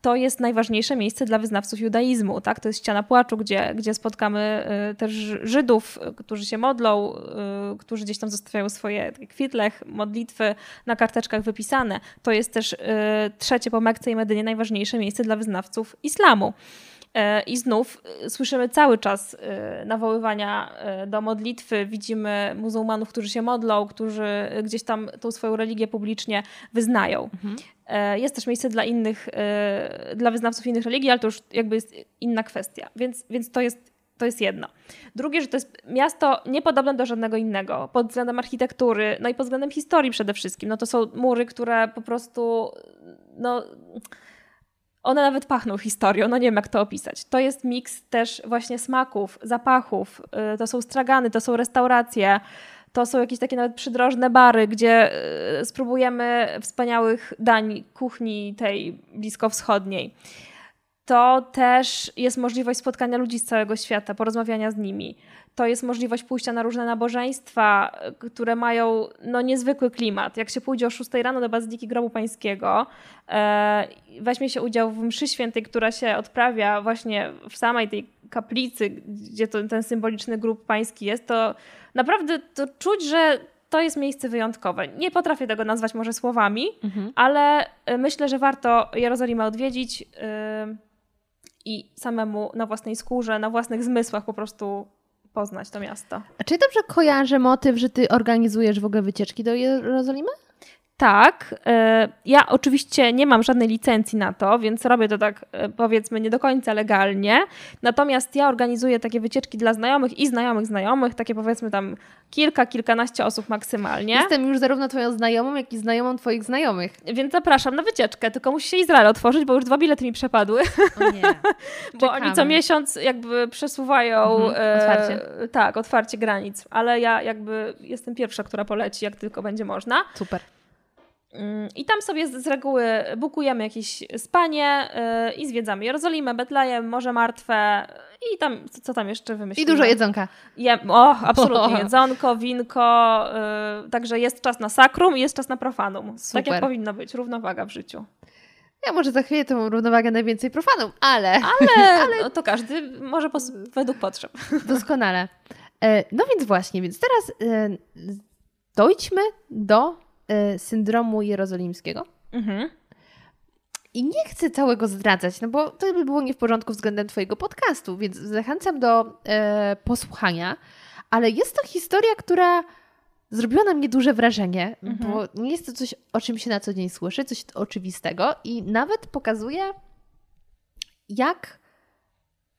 To jest najważniejsze miejsce dla wyznawców judaizmu, tak? To jest ściana płaczu, gdzie, gdzie spotkamy e, też Żydów, e, którzy się modlą, e, którzy gdzieś tam zostawiają swoje kwitlech, modlitwy na karteczkach wypisane. To jest też e, trzecie po Mekce i Medynie najważniejsze miejsce dla wyznawców islamu. E, I znów e, słyszymy cały czas e, nawoływania do modlitwy. Widzimy muzułmanów, którzy się modlą, którzy gdzieś tam tą swoją religię publicznie wyznają. E, Jest też miejsce dla innych, dla wyznawców innych religii, ale to już jakby jest inna kwestia. Więc, więc to jest to jest jedno. Drugie, że to jest miasto niepodobne do żadnego innego pod względem architektury, no i pod względem historii przede wszystkim. No to są mury, które po prostu no, one nawet pachną historią, no nie wiem jak to opisać. To jest miks też właśnie smaków, zapachów, y, to są stragany, to są restauracje, to są jakieś takie nawet przydrożne bary, gdzie y, spróbujemy wspaniałych dań kuchni tej bliskowschodniej. To też jest możliwość spotkania ludzi z całego świata, porozmawiania z nimi. To jest możliwość pójścia na różne nabożeństwa, y, które mają no, niezwykły klimat. Jak się pójdzie o 6 rano do Bazyliki Grobu Pańskiego, e, weźmie się udział w mszy świętej, która się odprawia właśnie w samej tej kaplicy, gdzie to, ten symboliczny grób pański jest, to naprawdę to czuć, że to jest miejsce wyjątkowe. Nie potrafię tego nazwać może słowami, Mhm. ale y, myślę, że warto Jerozolimę odwiedzić yy, i samemu na własnej skórze, na własnych zmysłach po prostu poznać to miasto. A czy dobrze kojarzę motyw, że ty organizujesz w ogóle wycieczki do Jerozolimy? Tak, y, ja oczywiście nie mam żadnej licencji na to, więc robię to tak y, powiedzmy nie do końca legalnie. Natomiast ja organizuję takie wycieczki dla znajomych i znajomych znajomych, takie powiedzmy tam kilka, kilkanaście osób maksymalnie. Jestem już zarówno twoją znajomą, jak i znajomą twoich znajomych. Więc zapraszam na wycieczkę, tylko musi się Izrael otworzyć, bo już dwa bilety mi przepadły, O nie. bo oni co miesiąc jakby przesuwają Mhm, e, otwarcie. tak, otwarcie granic, ale ja jakby jestem pierwsza, która poleci, jak tylko będzie można. Super. Mm, I tam sobie z, reguły bukujemy jakieś spanie yy, i zwiedzamy Jerozolimę, Betlejem, Morze Martwe i tam, co, tam jeszcze I wymyślimy. dużo jedzonka. Je, o, absolutnie. Jedzonko, winko, yy, także jest czas na sakrum i jest czas na profanum. Tak Super. jak powinno być, równowaga w życiu. Ja może za chwilę tą równowagę najwięcej profanum, ale Ale, no, to każdy może według potrzeb. doskonale. E, No więc właśnie, więc teraz e, dojdźmy do syndromu jerozolimskiego. Mhm. I nie chcę całego zdradzać, no bo to by było nie w porządku względem Twojego podcastu, więc zachęcam do e, posłuchania. Ale jest to historia, która zrobiła na mnie duże wrażenie, Mhm. bo nie jest to coś, o czym się na co dzień słyszy, coś oczywistego i nawet pokazuje, jak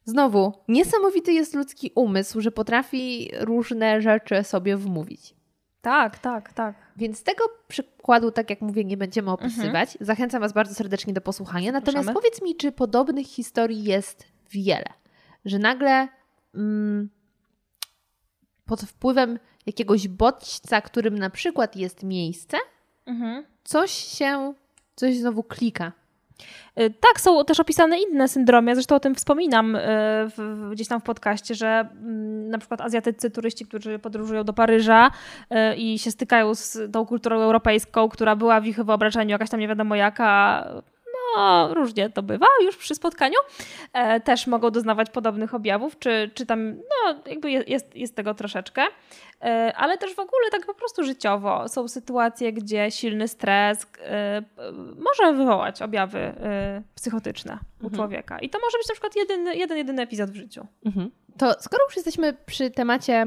znowu niesamowity jest ludzki umysł, że potrafi różne rzeczy sobie wmówić. Tak, tak, tak. Więc tego przykładu, tak jak mówię, nie będziemy opisywać. Zachęcam Was bardzo serdecznie do posłuchania. Natomiast Mhm. Zapraszamy. powiedz mi, czy podobnych historii jest wiele? Że nagle mm, pod wpływem jakiegoś bodźca, którym na przykład jest miejsce, Mhm. coś się, coś znowu klika. Y, Tak, są też opisane inne syndromy. Ja Zresztą o tym wspominam y, w, gdzieś tam w podcaście, że mm, na przykład azjatyccy turyści, którzy podróżują do Paryża y, i się stykają z tą kulturą europejską, która była w ich wyobrażeniu jakaś tam nie wiadomo jaka. No, różnie to bywa już przy spotkaniu. E, też mogą doznawać podobnych objawów, czy, czy tam, no, jakby je- jest, jest tego troszeczkę. E, ale też w ogóle tak po prostu życiowo. Są sytuacje, gdzie silny stres e, może wywołać objawy e, psychotyczne u Mhm. człowieka. I to może być na przykład jeden, jeden, jedyny epizod w życiu. To skoro już jesteśmy przy temacie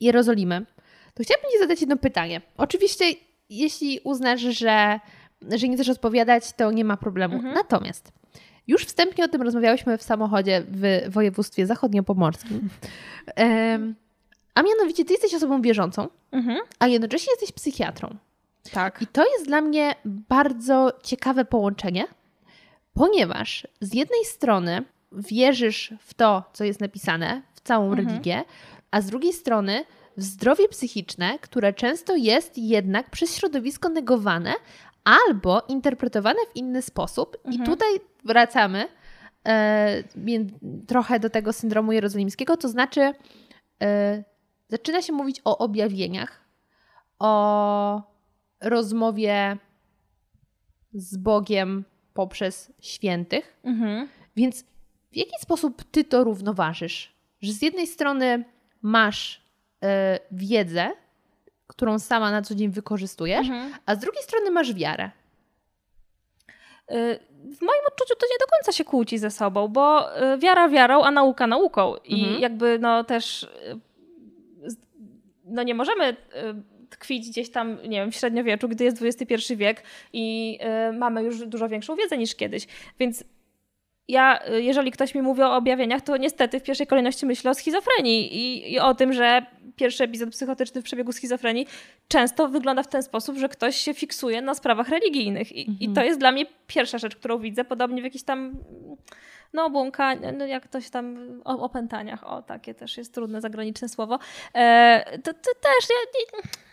Jerozolimy, to chciałabym Ci zadać jedno pytanie. Oczywiście, jeśli uznasz, że, że nie chcesz odpowiadać, to nie ma problemu. Mhm. Natomiast już wstępnie o tym rozmawiałyśmy w samochodzie w województwie zachodniopomorskim. Em, a mianowicie, Ty jesteś osobą wierzącą, Mhm. a jednocześnie jesteś psychiatrą. Tak. I to jest dla mnie bardzo ciekawe połączenie, ponieważ z jednej strony wierzysz w to, co jest napisane, w całą Mhm. religię, a z drugiej strony w zdrowie psychiczne, które często jest jednak przez środowisko negowane albo interpretowane w inny sposób. I Mhm. tutaj wracamy e, trochę do tego syndromu jerozolimskiego, to znaczy e, zaczyna się mówić o objawieniach, o rozmowie z Bogiem poprzez świętych. Mhm. Więc w jaki sposób ty to równoważysz? Że z jednej strony masz e, wiedzę, którą sama na co dzień wykorzystujesz, Mhm. a z drugiej strony masz wiarę. Y, W moim odczuciu to nie do końca się kłóci ze sobą, bo y, wiara wiarą, a nauka nauką. I Mhm. jakby no też y, no nie możemy tkwić gdzieś tam, nie wiem, w średniowieczu, gdy jest XXI wiek i mamy już dużo większą wiedzę niż kiedyś. Więc ja, y, jeżeli ktoś mi mówi o objawieniach, to niestety w pierwszej kolejności myślę o schizofrenii i, i o tym, że pierwszy epizod psychotyczny w przebiegu schizofrenii często wygląda w ten sposób, że ktoś się fiksuje na sprawach religijnych. I, Mhm. i to jest dla mnie pierwsza rzecz, którą widzę, podobnie w jakichś tam no błąka, no jak ktoś tam o opętaniach, o takie też jest trudne zagraniczne słowo. E, to, to też ja nie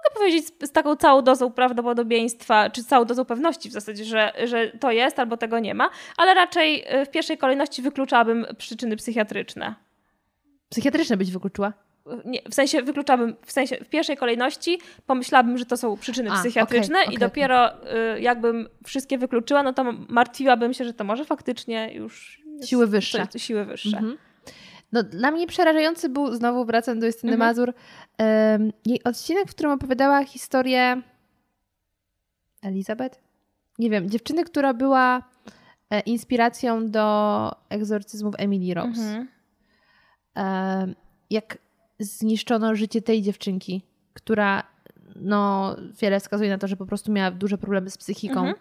mogę powiedzieć z, z taką całą dozą prawdopodobieństwa, czy całą dozą pewności w zasadzie, że, że to jest albo tego nie ma, ale raczej e, w pierwszej kolejności wykluczałabym przyczyny psychiatryczne. Psychiatryczne byś wykluczyła? Nie, w sensie wykluczałabym, w sensie w pierwszej kolejności pomyślałabym, że to są przyczyny A, psychiatryczne okej, i okej, dopiero y, jakbym wszystkie wykluczyła, no to martwiłabym się, że to może faktycznie już Siły wyższe. siły wyższe. Mhm. No, dla mnie przerażający był, znowu wracam do Justyny Mhm. Mazur, em, jej odcinek, w którym opowiadała historię Elizabeth? Nie wiem, dziewczyny, która była e, inspiracją do egzorcyzmów Emily Rose. Mhm. Em, jak zniszczono życie tej dziewczynki, która no, wiele wskazuje na to, że po prostu miała duże problemy z psychiką, Mhm.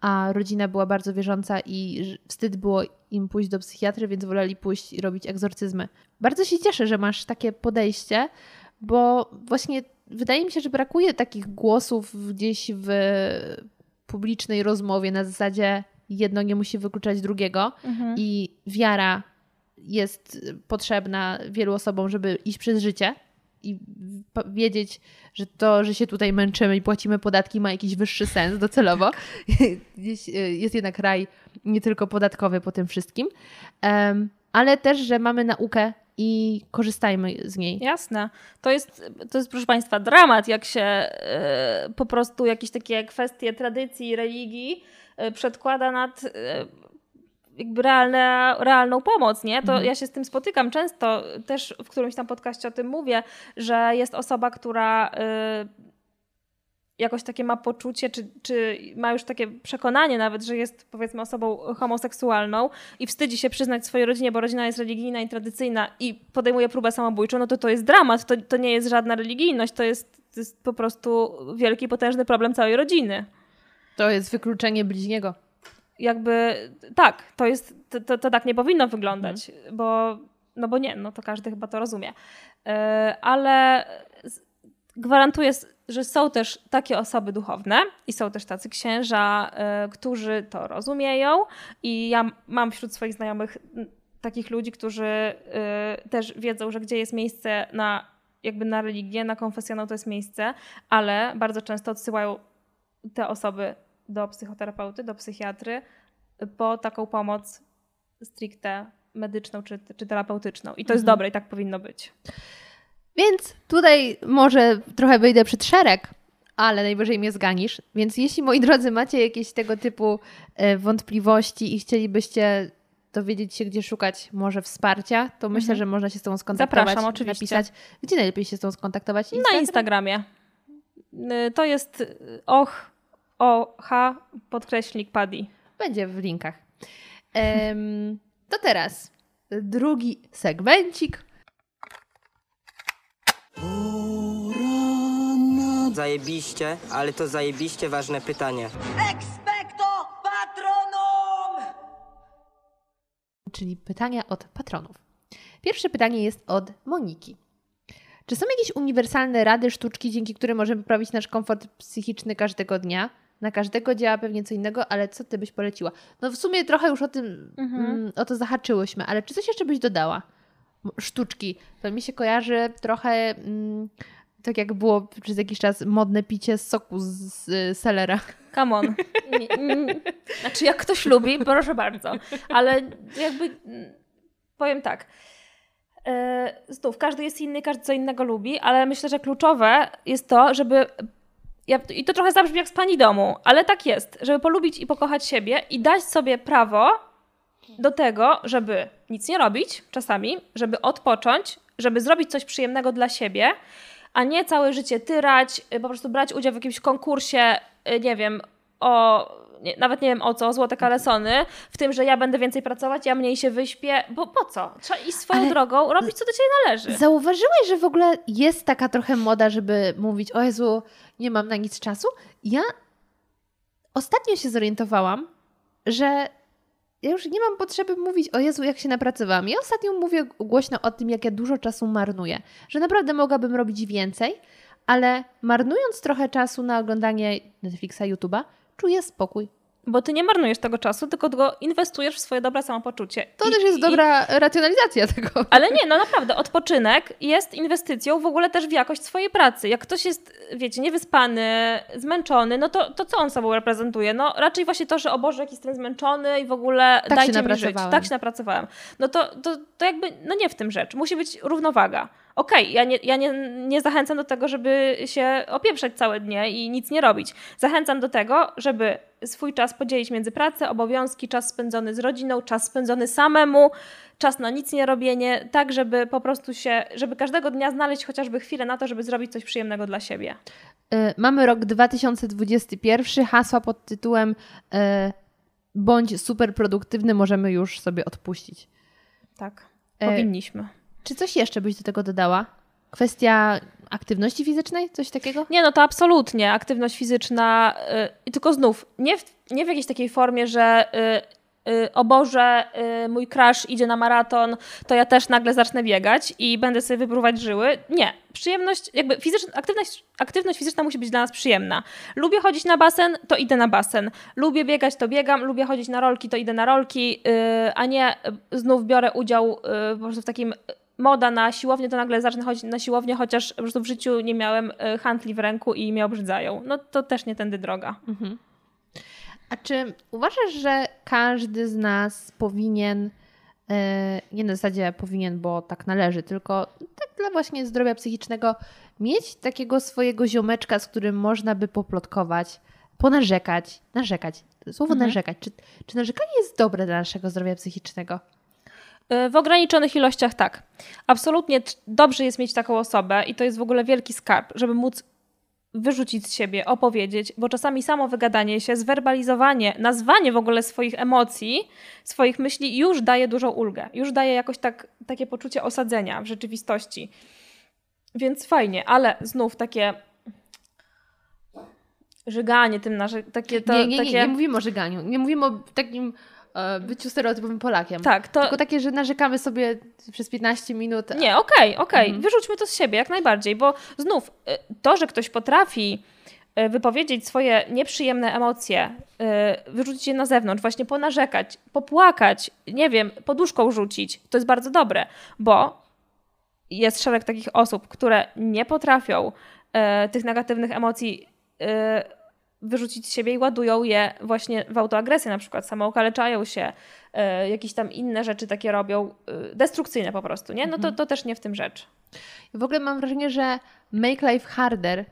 A rodzina była bardzo wierząca i wstyd było im pójść do psychiatry, więc woleli pójść i robić egzorcyzmy. Bardzo się cieszę, że masz takie podejście, bo właśnie wydaje mi się, że brakuje takich głosów gdzieś w publicznej rozmowie na zasadzie jedno nie musi wykluczać drugiego Mhm. i wiara jest potrzebna wielu osobom, żeby iść przez życie i wiedzieć, że to, że się tutaj męczymy i płacimy podatki ma jakiś wyższy sens docelowo. Gdzieś y, jest jednak raj nie tylko podatkowy po tym wszystkim, ale też, że mamy naukę i korzystajmy z niej. Jasne. To jest, to jest, proszę Państwa, dramat, jak się e, po prostu jakieś takie kwestie tradycji, religii e, przedkłada nad e, jakby realne, realną pomoc, nie? To Mhm. ja się z tym spotykam często, też w którymś tam podcaście o tym mówię, że jest osoba, która e, jakoś takie ma poczucie, czy, czy ma już takie przekonanie nawet, że jest powiedzmy osobą homoseksualną i wstydzi się przyznać swojej rodzinie, bo rodzina jest religijna i tradycyjna i podejmuje próbę samobójczą, no to to jest dramat, to, to nie jest żadna religijność, to jest, to jest po prostu wielki, potężny problem całej rodziny. To jest wykluczenie bliźniego. Jakby tak, to jest, to, to, to tak nie powinno wyglądać, bo, no bo nie, no to każdy chyba to rozumie. Yy, ale gwarantuję, że są też takie osoby duchowne i są też tacy księża, yy, którzy to rozumieją i ja mam wśród swoich znajomych takich ludzi, którzy yy, też wiedzą, że gdzie jest miejsce na jakby na religię, na konfesjonał to jest miejsce, ale bardzo często odsyłają te osoby do psychoterapeuty, do psychiatry po taką pomoc stricte medyczną czy, czy terapeutyczną. I to jest Mhm. dobre i tak powinno być. Więc tutaj może trochę wyjdę przed szereg, ale najwyżej mnie zganisz. Więc jeśli, moi drodzy, macie jakieś tego typu e, wątpliwości i chcielibyście dowiedzieć się, gdzie szukać może wsparcia, to myślę, Mhm. że można się z tą skontaktować. Zapraszam, oczywiście. Napisać. Gdzie najlepiej się z tą skontaktować? Na Instagramie. Y, To jest y, och, och, podkreślnik paddy. Będzie w linkach. To teraz drugi segmencik. Zajebiście, ale to zajebiście ważne pytanie. Expecto patronum! czyli pytania od patronów. Pierwsze pytanie jest od Moniki. Czy są jakieś uniwersalne rady, sztuczki, dzięki którym możemy poprawić nasz komfort psychiczny każdego dnia? Na każdego działa pewnie co innego, ale co ty byś poleciła? No w sumie trochę już o tym, Mhm. mm, o to zahaczyłyśmy, ale czy coś jeszcze byś dodała? Sztuczki. To mi się kojarzy trochę mm, tak jak było przez jakiś czas modne picie z soku z, z selera. Come on. Znaczy, jak ktoś lubi, proszę bardzo. Ale jakby mm, powiem tak. E, Znów, każdy jest inny, każdy co innego lubi, ale myślę, że kluczowe jest to, żeby. Ja, I to trochę zabrzmi jak z pani domu, ale tak jest, żeby polubić i pokochać siebie i dać sobie prawo do tego, żeby nic nie robić czasami, żeby odpocząć, żeby zrobić coś przyjemnego dla siebie, a nie całe życie tyrać, y, po prostu brać udział w jakimś konkursie, y, nie wiem, o. Nie, nawet nie wiem o co, złote kalesony, w tym, że ja będę więcej pracować, ja mniej się wyśpię, bo po co? Trzeba iść swoją Ale- drogą, robić co do ciebie należy. Zauważyłeś, że w ogóle jest taka trochę moda, żeby mówić, o Jezu, nie mam na nic czasu? Ja ostatnio się zorientowałam, że ja już nie mam potrzeby mówić o Jezu, jak się napracowałam. Ja ostatnio mówię głośno o tym, jak ja dużo czasu marnuję. Że naprawdę mogłabym robić więcej, ale marnując trochę czasu na oglądanie Netflixa, YouTube'a, czuję spokój. Bo ty nie marnujesz tego czasu, tylko go inwestujesz w swoje dobre samopoczucie. To I- też jest i- dobra racjonalizacja tego. Ale nie, no naprawdę, odpoczynek jest inwestycją w ogóle też w jakość swojej pracy. Jak ktoś jest, wiecie, niewyspany, zmęczony, no to, to co on sobą reprezentuje? No raczej właśnie to, że o Boże, jak jestem zmęczony i w ogóle się dajcie mi żyć. Tak się napracowałem. No to, to, to jakby, no nie w tym rzecz. Musi być równowaga. Okej, ja, nie, ja nie, nie zachęcam do tego, żeby się opieprzać całe dnie i nic nie robić. Zachęcam do tego, żeby swój czas podzielić między pracę, obowiązki, czas spędzony z rodziną, czas spędzony samemu, czas na nic nie robienie, tak żeby po prostu się, żeby każdego dnia znaleźć chociażby chwilę na to, żeby zrobić coś przyjemnego dla siebie. Y, Mamy rok 2021, hasła pod tytułem y, bądź super produktywny możemy już sobie odpuścić. Tak, E, powinniśmy. Czy coś jeszcze byś do tego dodała? Kwestia aktywności fizycznej? Coś takiego? Nie, no to absolutnie. Aktywność fizyczna, y, i tylko znów, nie w, nie w jakiejś takiej formie, że y, y, o Boże, y, mój crush idzie na maraton, to ja też nagle zacznę biegać i będę sobie wypróbować żyły. Nie. Przyjemność, jakby fizyczna, aktywność, aktywność fizyczna musi być dla nas przyjemna. Lubię chodzić na basen, to idę na basen. Lubię biegać, to biegam. Lubię chodzić na rolki, to idę na rolki, y, a nie y, znów biorę udział y, po prostu w takim moda na siłownię, to nagle zacznę chodzić na siłownię, chociaż po prostu w życiu nie miałem y, handli w ręku i mnie obrzydzają. No to też nie tędy droga. A czy uważasz, że każdy z nas powinien, e, nie na zasadzie powinien, bo tak należy, tylko tak dla właśnie zdrowia psychicznego, mieć takiego swojego ziomeczka, z którym można by poplotkować, ponarzekać, narzekać, słowo narzekać. Czy, czy narzekanie jest dobre dla naszego zdrowia psychicznego? Y, W ograniczonych ilościach tak. Absolutnie dobrze jest mieć taką osobę i to jest w ogóle wielki skarb, żeby móc wyrzucić z siebie, opowiedzieć, bo czasami samo wygadanie się, zwerbalizowanie, nazwanie w ogóle swoich emocji, swoich myśli już daje dużą ulgę, już daje jakoś tak, takie poczucie osadzenia w rzeczywistości. Więc fajnie, ale znów takie żyganie tym nasze, takie to, nie, nie, nie, takie... nie mówimy o żyganiu, nie mówimy o takim e, byciu stereotypowym Polakiem. tak, to, Tylko takie, że narzekamy sobie przez 15 minut. Nie, okej, okej. Mhm. Wyrzućmy to z siebie jak najbardziej, bo znów y, to, że ktoś potrafi y, wypowiedzieć swoje nieprzyjemne emocje, wyrzucić je na zewnątrz, właśnie ponarzekać, popłakać, nie wiem, poduszką rzucić, to jest bardzo dobre, bo jest szereg takich osób, które nie potrafią tych negatywnych emocji wyrzucić z siebie i ładują je właśnie w autoagresję, na przykład samookaleczają się, e, jakieś tam inne rzeczy takie robią, e, destrukcyjne po prostu, nie? No to, to też nie w tym rzecz. W ogóle mam wrażenie, że Make Life Harder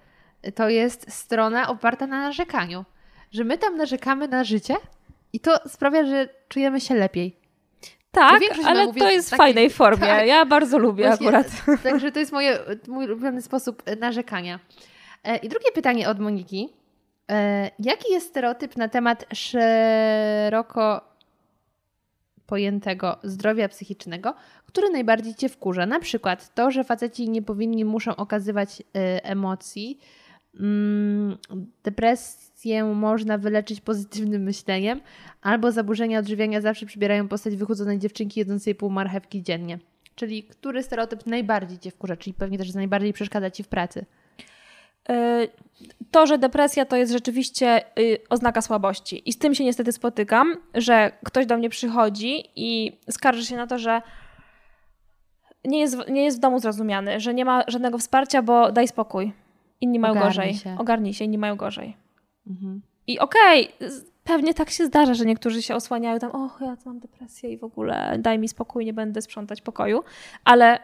to jest strona oparta na narzekaniu. Że my tam narzekamy na życie i to sprawia, że czujemy się lepiej. Tak, ale to jest w fajnej formie. tak. Ja bardzo lubię Właśnie, akurat. Także to jest moje, mój ulubiony sposób e, narzekania. I drugie pytanie od Moniki. E, Jaki jest stereotyp na temat szeroko pojętego zdrowia psychicznego, który najbardziej Cię wkurza? Na przykład to, że faceci nie powinni, muszą okazywać e, emocji. Mm, Depresję można wyleczyć pozytywnym myśleniem, albo zaburzenia odżywiania zawsze przybierają postać wychudzonej dziewczynki jedzącej pół marchewki dziennie. Czyli który stereotyp najbardziej Cię wkurza, czyli pewnie też najbardziej przeszkadza Ci w pracy. To, że depresja to jest rzeczywiście y, oznaka słabości. I z tym się niestety spotykam, że ktoś do mnie przychodzi i skarży się na to, że nie jest, w- nie jest w domu zrozumiany, że nie ma żadnego wsparcia, bo daj spokój. Inni mają Ogarnij gorzej. się. Ogarnij się, inni mają gorzej. Mhm. I okej, z- pewnie tak się zdarza, że niektórzy się osłaniają tam, och, ja mam depresję i w ogóle daj mi spokój, nie będę sprzątać pokoju, ale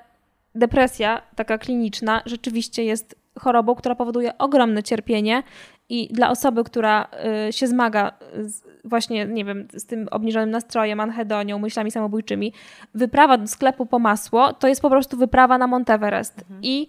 depresja, taka kliniczna, rzeczywiście jest chorobą, która powoduje ogromne cierpienie i dla osoby, która y, się zmaga z, właśnie, nie wiem, z tym obniżonym nastrojem, anhedonią, myślami samobójczymi, wyprawa do sklepu po masło to jest po prostu wyprawa na Monteverest. I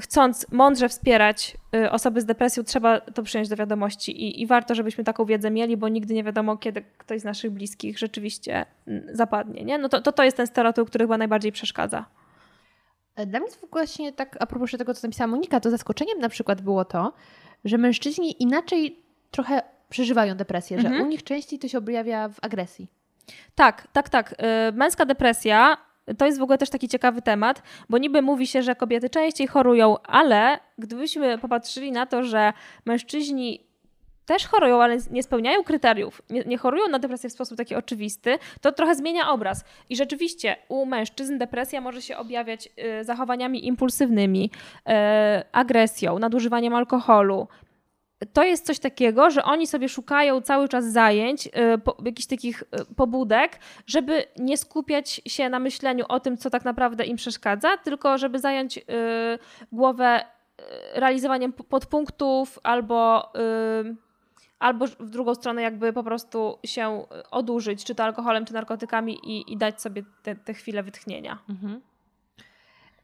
chcąc mądrze wspierać y, osoby z depresją, trzeba to przyjąć do wiadomości i, i warto, żebyśmy taką wiedzę mieli, bo nigdy nie wiadomo, kiedy ktoś z naszych bliskich rzeczywiście mm, zapadnie. Nie? No to, to, to jest ten stereotyp, który chyba najbardziej przeszkadza. E, Dla mnie właśnie tak, a propos tego, co napisała Monika, to zaskoczeniem na przykład było to, że mężczyźni inaczej trochę przeżywają depresję, że Mhm. u nich częściej to się objawia w agresji. Tak, tak, tak. Y, Męska depresja to jest w ogóle też taki ciekawy temat, bo niby mówi się, że kobiety częściej chorują, ale gdybyśmy popatrzyli na to, że mężczyźni też chorują, ale nie spełniają kryteriów, nie, nie chorują na depresję w sposób taki oczywisty, to trochę zmienia obraz. I rzeczywiście u mężczyzn depresja może się objawiać y, zachowaniami impulsywnymi, y, agresją, nadużywaniem alkoholu, to jest coś takiego, że oni sobie szukają cały czas zajęć, y, po, jakichś takich y, pobudek, żeby nie skupiać się na myśleniu o tym, co tak naprawdę im przeszkadza, tylko żeby zająć y, głowę y, realizowaniem podpunktów albo, albo w drugą stronę jakby po prostu się odurzyć, czy to alkoholem, czy narkotykami i, i dać sobie te, te chwile wytchnienia.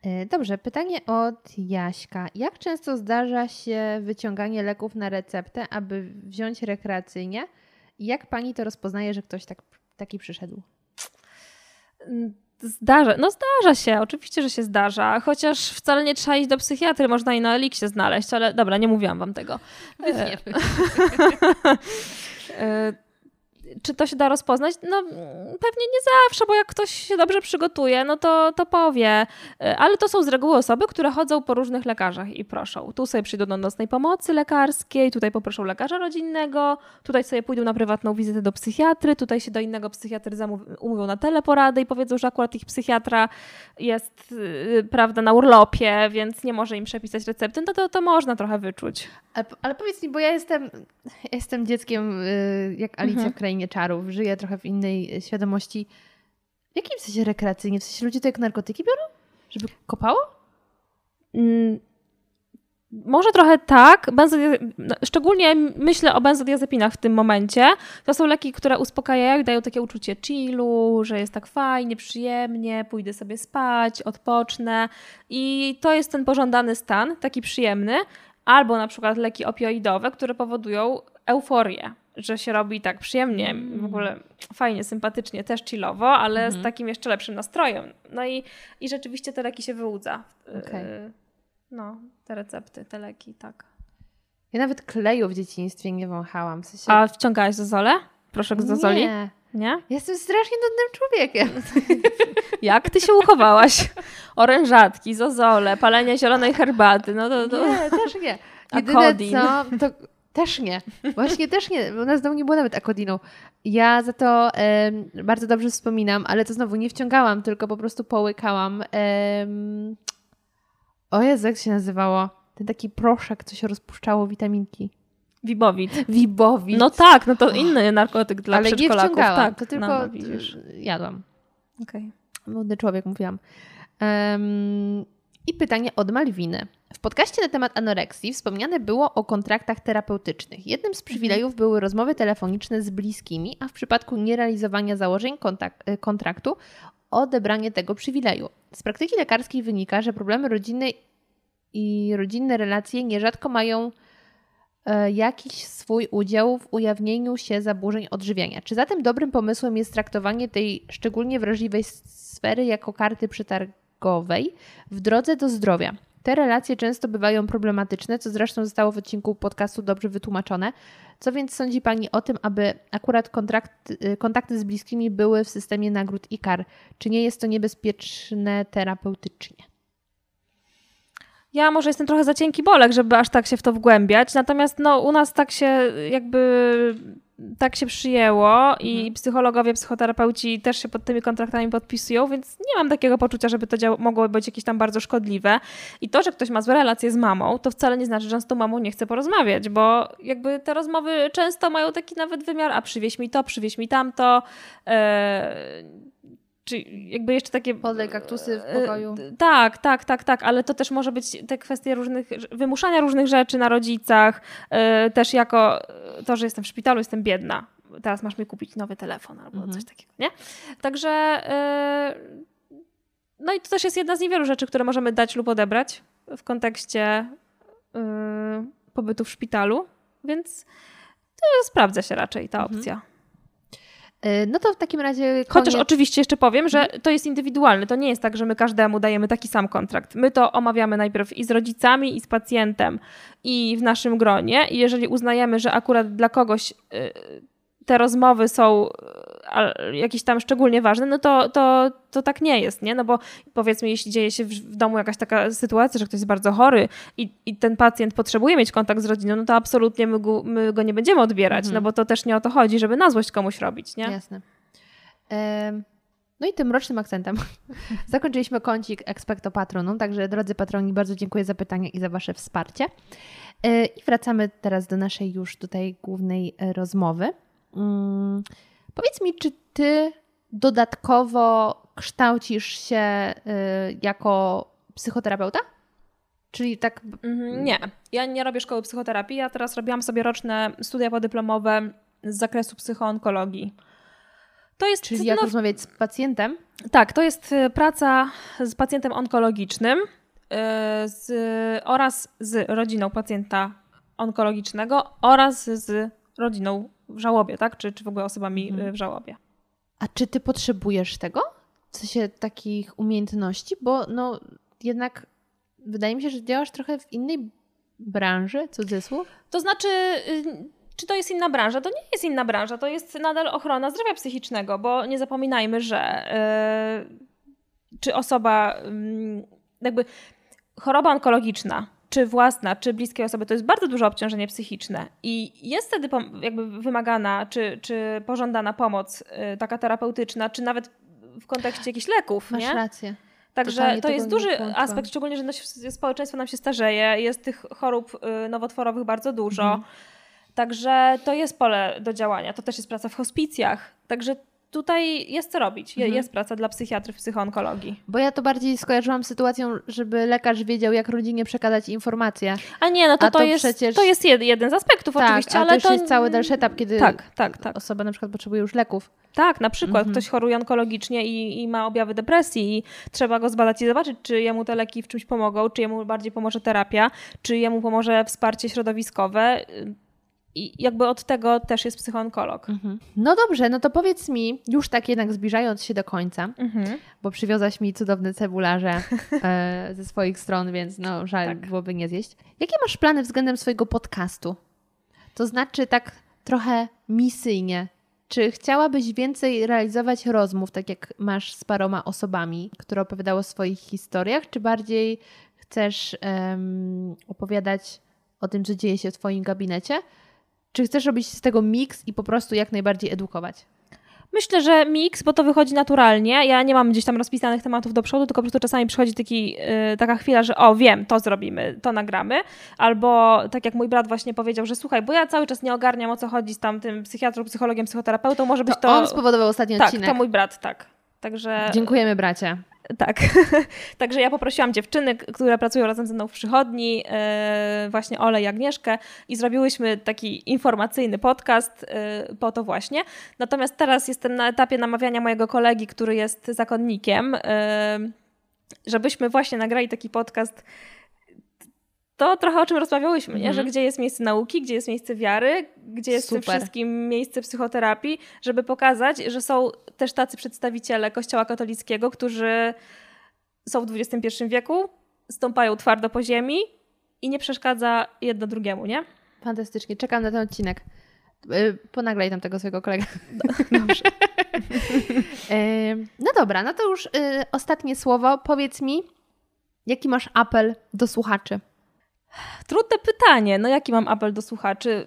E, Dobrze, pytanie od Jaśka. Jak często zdarza się wyciąganie leków na receptę, aby wziąć rekreacyjnie? I jak pani to rozpoznaje, że ktoś tak, taki przyszedł? Zdarza, no zdarza się, oczywiście, że się zdarza, chociaż wcale nie trzeba iść do psychiatry, można i na Eliksie znaleźć, ale dobra, nie mówiłam wam tego. Czy to się da rozpoznać? No pewnie nie zawsze, bo jak ktoś się dobrze przygotuje, no to, to powie. E, Ale to są z reguły osoby, które chodzą po różnych lekarzach i proszą. Tu sobie przyjdą do nocnej pomocy lekarskiej, tutaj poproszą lekarza rodzinnego, tutaj sobie pójdą na prywatną wizytę do psychiatry, tutaj się do innego psychiatry umówią na teleporady i powiedzą, że akurat ich psychiatra jest, yy, prawda, na urlopie, więc nie może im przepisać recepty, no to, to można trochę wyczuć. Ale, ale powiedz mi, bo ja jestem, jestem dzieckiem y, jak Alicja Mhm. w Krainie Czarów, żyję trochę w innej y, świadomości. W jakim sensie rekreacyjnie? W sensie ludzie to jak narkotyki biorą? Żeby kopało? Mm, Może trochę tak, no, szczególnie myślę o benzodiazepinach w tym momencie. To są leki, które uspokajają i dają takie uczucie chillu, że jest tak fajnie, przyjemnie, pójdę sobie spać, odpocznę i to jest ten pożądany stan, taki przyjemny. Albo na przykład leki opioidowe, które powodują euforię, że się robi tak przyjemnie, w ogóle fajnie, sympatycznie, też chillowo, ale z takim jeszcze lepszym nastrojem. No i, i rzeczywiście te leki się wyłudza. Y, No, te recepty, te leki, tak. Ja nawet kleju w dzieciństwie nie wąchałam. W sensie... A wciągałaś zozole? Proszek z zozoli? Nie. Nie? Jestem strasznie nudnym człowiekiem. Jak ty się uchowałaś? Orężatki, zozole, palenie zielonej herbaty, no to... to... Nie, też nie. A Jedyne co, to też nie. Właśnie też nie. U nas domu nie było nawet akodiną. Ja za to em, bardzo dobrze wspominam, ale to znowu nie wciągałam, tylko po prostu połykałam. em, o Jezu, jak się nazywało? Ten taki proszek, co się rozpuszczało, witaminki. Wibowit. Wibowit. No tak, no to inny narkotyk dla ale nie przedszkolaków. wciągałam, tak, to tylko no, no, jadłam. Okej. Młody człowiek, mówiłam. Em, I pytanie od Malwiny. W podcaście na temat anoreksji wspomniane było o kontraktach terapeutycznych. Jednym z przywilejów były rozmowy telefoniczne z bliskimi, a w przypadku nierealizowania założeń kontak- y, kontraktu odebranie tego przywileju. Z praktyki lekarskiej wynika, że problemy rodziny i rodzinne relacje nierzadko mają e, jakiś swój udział w ujawnieniu się zaburzeń odżywiania. Czy zatem dobrym pomysłem jest traktowanie tej szczególnie wrażliwej sfery jako karty przetargowej w drodze do zdrowia? Te relacje często bywają problematyczne, co zresztą zostało w odcinku podcastu dobrze wytłumaczone. Co więc sądzi Pani o tym, aby akurat kontrakt, y, kontakty z bliskimi były w systemie nagród i kar? Czy nie jest to niebezpieczne terapeutycznie? Ja może jestem trochę za cienki bolek, żeby aż tak się w to wgłębiać, natomiast no, u nas tak się jakby tak się przyjęło i psychologowie, psychoterapeuci też się pod tymi kontraktami podpisują, więc nie mam takiego poczucia, żeby to dział- mogło być jakieś tam bardzo szkodliwe. I to, że ktoś ma złe relacje z mamą, to wcale nie znaczy, że on z tą mamą nie chce porozmawiać, bo jakby te rozmowy często mają taki nawet wymiar, a przywieź mi to, przywieź mi tamto. E, czy jakby jeszcze takie Podlej kaktusy w E, pokoju. Tak, tak, tak, tak, ale to też może być te kwestie różnych, wymuszania różnych rzeczy na rodzicach, e, też jako e, to, że jestem w szpitalu, jestem biedna. Teraz masz mi kupić nowy telefon albo Mhm. coś takiego, nie? Także no i to też jest jedna z niewielu rzeczy, które możemy dać lub odebrać w kontekście pobytu w szpitalu, więc to sprawdza się raczej ta Mhm. opcja. Y, No to w takim razie Chociaż koniec. oczywiście jeszcze powiem, że to jest indywidualne. To nie jest tak, że my każdemu dajemy taki sam kontrakt. My to omawiamy najpierw i z rodzicami, i z pacjentem, i w naszym gronie. I jeżeli uznajemy, że akurat dla kogoś y, te rozmowy są jakieś tam szczególnie ważne, no to, to, to tak nie jest, nie? No bo powiedzmy, jeśli dzieje się w, domu jakaś taka sytuacja, że ktoś jest bardzo chory i, i ten pacjent potrzebuje mieć kontakt z rodziną, no to absolutnie my go, my go nie będziemy odbierać, no bo to też nie o to chodzi, żeby na złość komuś robić, nie? Jasne. Em, No i tym rocznym akcentem zakończyliśmy kącik Expecto Patronum, także drodzy patroni, bardzo dziękuję za pytania i za Wasze wsparcie. E, I wracamy teraz do naszej już tutaj głównej e, rozmowy. Powiedz mi, czy Ty dodatkowo kształcisz się e, jako psychoterapeuta? Czyli tak Mhm, Nie, ja nie robię szkoły psychoterapii. Ja teraz robiłam sobie roczne studia podyplomowe z zakresu psychoonkologii. To jest, Czyli jak no, rozmawiać z pacjentem? tak, to jest y, praca z pacjentem onkologicznym y, z, oraz z rodziną pacjenta onkologicznego oraz z rodziną w żałobie, tak? Czy, czy w ogóle osobami Mhm. y, w żałobie. A czy ty potrzebujesz tego? W sensie takich umiejętności? Bo no jednak wydaje mi się, że działasz trochę w innej branży, cudzysłów. To znaczy, y, czy to jest inna branża? To nie jest inna branża, to jest nadal ochrona zdrowia psychicznego, bo nie zapominajmy, że y, czy osoba, ym, jakby choroba onkologiczna, czy własna, czy bliskiej osoby, to jest bardzo duże obciążenie psychiczne i jest wtedy jakby wymagana, czy, czy pożądana pomoc y, taka terapeutyczna, czy nawet w kontekście jakichś leków, Masz nie? rację. Także to jest duży aspekt, szczególnie, że nasze społeczeństwo nam się starzeje, jest tych chorób y, nowotworowych bardzo dużo. Mhm. Także to jest pole do działania. To też jest praca w hospicjach. Także tutaj jest co robić. Mhm. Jest praca dla psychiatrów, psychoonkologii. Bo ja to bardziej skojarzyłam z sytuacją, żeby lekarz wiedział, jak rodzinie przekazać informacje. A nie, no to, to, to jest, przecież- to jest jed, jeden z aspektów oczywiście, tak, ale, ale to już jest cały dalszy etap, kiedy Tak, tak, tak. osoba na przykład potrzebuje już leków. Tak, na przykład Mhm. ktoś choruje onkologicznie i, i ma objawy depresji i trzeba go zbadać i zobaczyć, czy jemu te leki w czymś pomogą, czy jemu bardziej pomoże terapia, czy jemu pomoże wsparcie środowiskowe. I jakby od tego też jest psychoonkolog. No dobrze, no to powiedz mi, już tak jednak zbliżając się do końca, Mhm. bo przywiozłaś mi cudowne cebularze e, ze swoich stron, więc no żal Tak. byłoby nie zjeść. Jakie masz plany względem swojego podcastu? To znaczy tak trochę misyjnie. Czy chciałabyś więcej realizować rozmów, tak jak masz z paroma osobami, które opowiadały o swoich historiach, czy bardziej chcesz em, opowiadać o tym, co dzieje się w Twoim gabinecie? Czy chcesz robić z tego miks i po prostu jak najbardziej edukować? Myślę, że miks, bo to wychodzi naturalnie. Ja nie mam gdzieś tam rozpisanych tematów do przodu, tylko po prostu czasami przychodzi taki, y, taka chwila, że o, wiem, to zrobimy, to nagramy. Albo tak jak mój brat właśnie powiedział, że słuchaj, bo ja cały czas nie ogarniam o co chodzi z tamtym psychiatrą, psychologiem, psychoterapeutą, może być To, to... on spowodował ostatni tak, odcinek. to mój brat, tak. Także Dziękujemy bracie. Tak. Także ja poprosiłam dziewczyny, które pracują razem ze mną w przychodni, e, właśnie Ole i Agnieszkę i zrobiłyśmy taki informacyjny podcast e, po to właśnie. Natomiast teraz jestem na etapie namawiania mojego kolegi, który jest zakonnikiem, e, żebyśmy właśnie nagrali taki podcast to trochę o czym rozmawiałyśmy, nie? Mhm. że gdzie jest miejsce nauki, gdzie jest miejsce wiary, gdzie jest w tym Super. wszystkim miejsce psychoterapii, żeby pokazać, że są też tacy przedstawiciele Kościoła katolickiego, którzy są w XXI wieku, stąpają twardo po ziemi i nie przeszkadza jedno drugiemu, nie? Fantastycznie, czekam na ten odcinek. Y, Ponaglaj tam tego swojego kolegę. Dobrze. Ym, No dobra, no to już y, ostatnie słowo. Powiedz mi, jaki masz apel do słuchaczy? Trudne pytanie. No jaki mam apel do słuchaczy?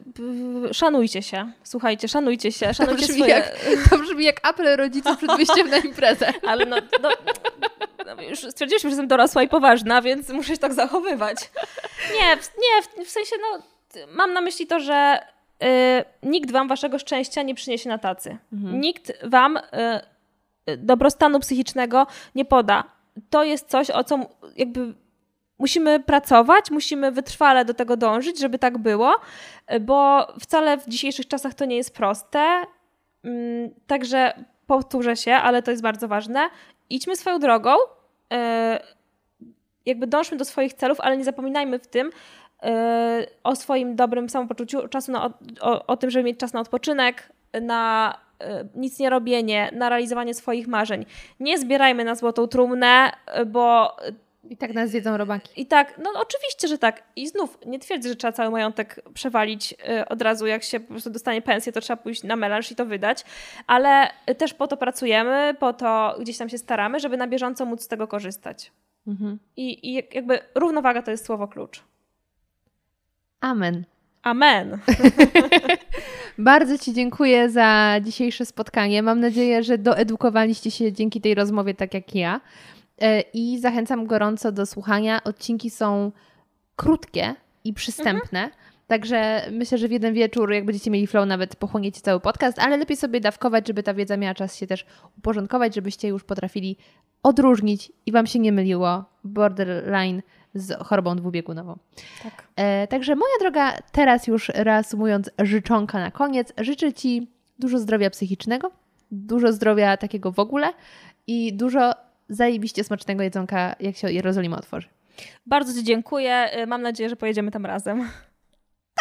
Szanujcie się. Słuchajcie, szanujcie się. Szanujcie brzmi swoje... jak- To brzmi jak apel rodziców przed wyjściem na imprezę. Ale no, no, no już stwierdziliśmy, że jestem dorosła i poważna, więc muszę się tak zachowywać. Nie, w, nie, w, w sensie, no, mam na myśli to, że y, nikt wam waszego szczęścia nie przyniesie na tacy. Nikt wam y, y, dobrostanu psychicznego nie poda. To jest coś, o co jakby musimy pracować, musimy wytrwale do tego dążyć, żeby tak było, y, bo wcale w dzisiejszych czasach to nie jest proste. Mm, Także powtórzę się, ale to jest bardzo ważne. Idźmy swoją drogą, e, jakby dążmy do swoich celów, ale nie zapominajmy w tym e, o swoim dobrym samopoczuciu, czasu na, o, o tym, żeby mieć czas na odpoczynek, na nic nie robienie, na realizowanie swoich marzeń. Nie zbierajmy na złotą trumnę, y, bo I tak nas zjedzą robaki. i tak, no oczywiście, że tak. I znów nie twierdzę, że trzeba cały majątek przewalić y, od razu, jak się po prostu dostanie pensję, to trzeba pójść na melanż i to wydać, ale y, też po to pracujemy, po to gdzieś tam się staramy, żeby na bieżąco móc z tego korzystać. Mhm. I, i jakby równowaga to jest słowo klucz. Amen. Amen. Bardzo Ci dziękuję za dzisiejsze spotkanie. Mam nadzieję, że doedukowaliście się dzięki tej rozmowie tak jak ja. E, I zachęcam gorąco do słuchania. Odcinki są krótkie i przystępne. Także myślę, że w jeden wieczór, jak będziecie mieli flow, nawet pochłoniecie cały podcast, ale lepiej sobie dawkować, żeby ta wiedza miała czas się też uporządkować, żebyście już potrafili odróżnić i Wam się nie myliło borderline z chorobą dwubiegunową. Tak. E, także moja droga, teraz już reasumując życzonka na koniec, życzę Ci dużo zdrowia psychicznego, dużo zdrowia takiego w ogóle i dużo zajebiście smacznego jedzonka, jak się Jerozolima otworzy. Bardzo Ci dziękuję. Y, Mam nadzieję, że pojedziemy tam razem.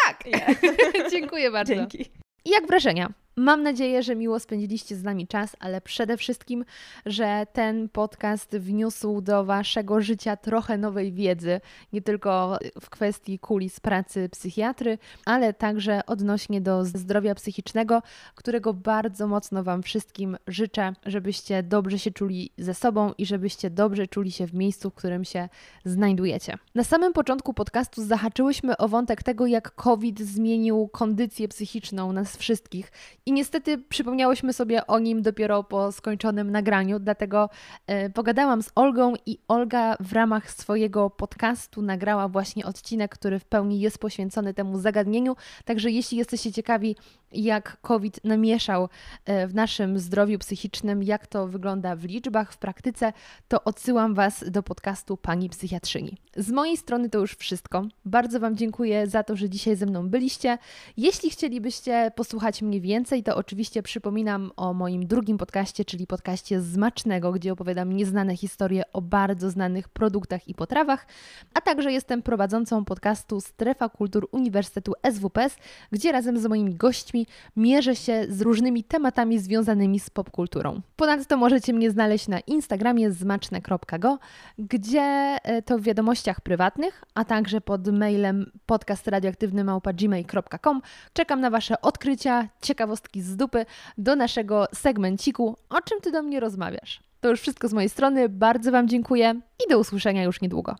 Tak! Dziękuję bardzo. Dzięki. I jak wrażenia? Mam nadzieję, że miło spędziliście z nami czas, ale przede wszystkim, że ten podcast wniósł do Waszego życia trochę nowej wiedzy, nie tylko w kwestii kulis pracy psychiatry, ale także odnośnie do zdrowia psychicznego, którego bardzo mocno Wam wszystkim życzę, żebyście dobrze się czuli ze sobą i żebyście dobrze czuli się w miejscu, w którym się znajdujecie. Na samym początku podcastu zahaczyłyśmy o wątek tego, jak COVID zmienił kondycję psychiczną nas wszystkich i niestety przypomniałyśmy sobie o nim dopiero po skończonym nagraniu, dlatego e, pogadałam z Olgą i Olga w ramach swojego podcastu nagrała właśnie odcinek, który w pełni jest poświęcony temu zagadnieniu. Także jeśli jesteście ciekawi, jak COVID namieszał e, w naszym zdrowiu psychicznym, jak to wygląda w liczbach, w praktyce, to odsyłam Was do podcastu Pani Psychiatrzyni. Z mojej strony to już wszystko. Bardzo Wam dziękuję za to, że dzisiaj ze mną byliście. Jeśli chcielibyście posłuchać mnie więcej, to oczywiście przypominam o moim drugim podcaście, czyli podcaście Zmacznego, gdzie opowiadam nieznane historie o bardzo znanych produktach i potrawach, a także jestem prowadzącą podcastu Strefa Kultur Uniwersytetu SWPS, gdzie razem z moimi gośćmi mierzę się z różnymi tematami związanymi z popkulturą. Ponadto możecie mnie znaleźć na Instagramie zmaczne.go, gdzie e, to w wiadomościach prywatnych, a także pod mailem podcastradioaktywny.gmail.com czekam na Wasze odkrycia, ciekawostki z dupy do naszego segmenciku O czym Ty do mnie rozmawiasz? To już wszystko z mojej strony. Bardzo Wam dziękuję i do usłyszenia już niedługo.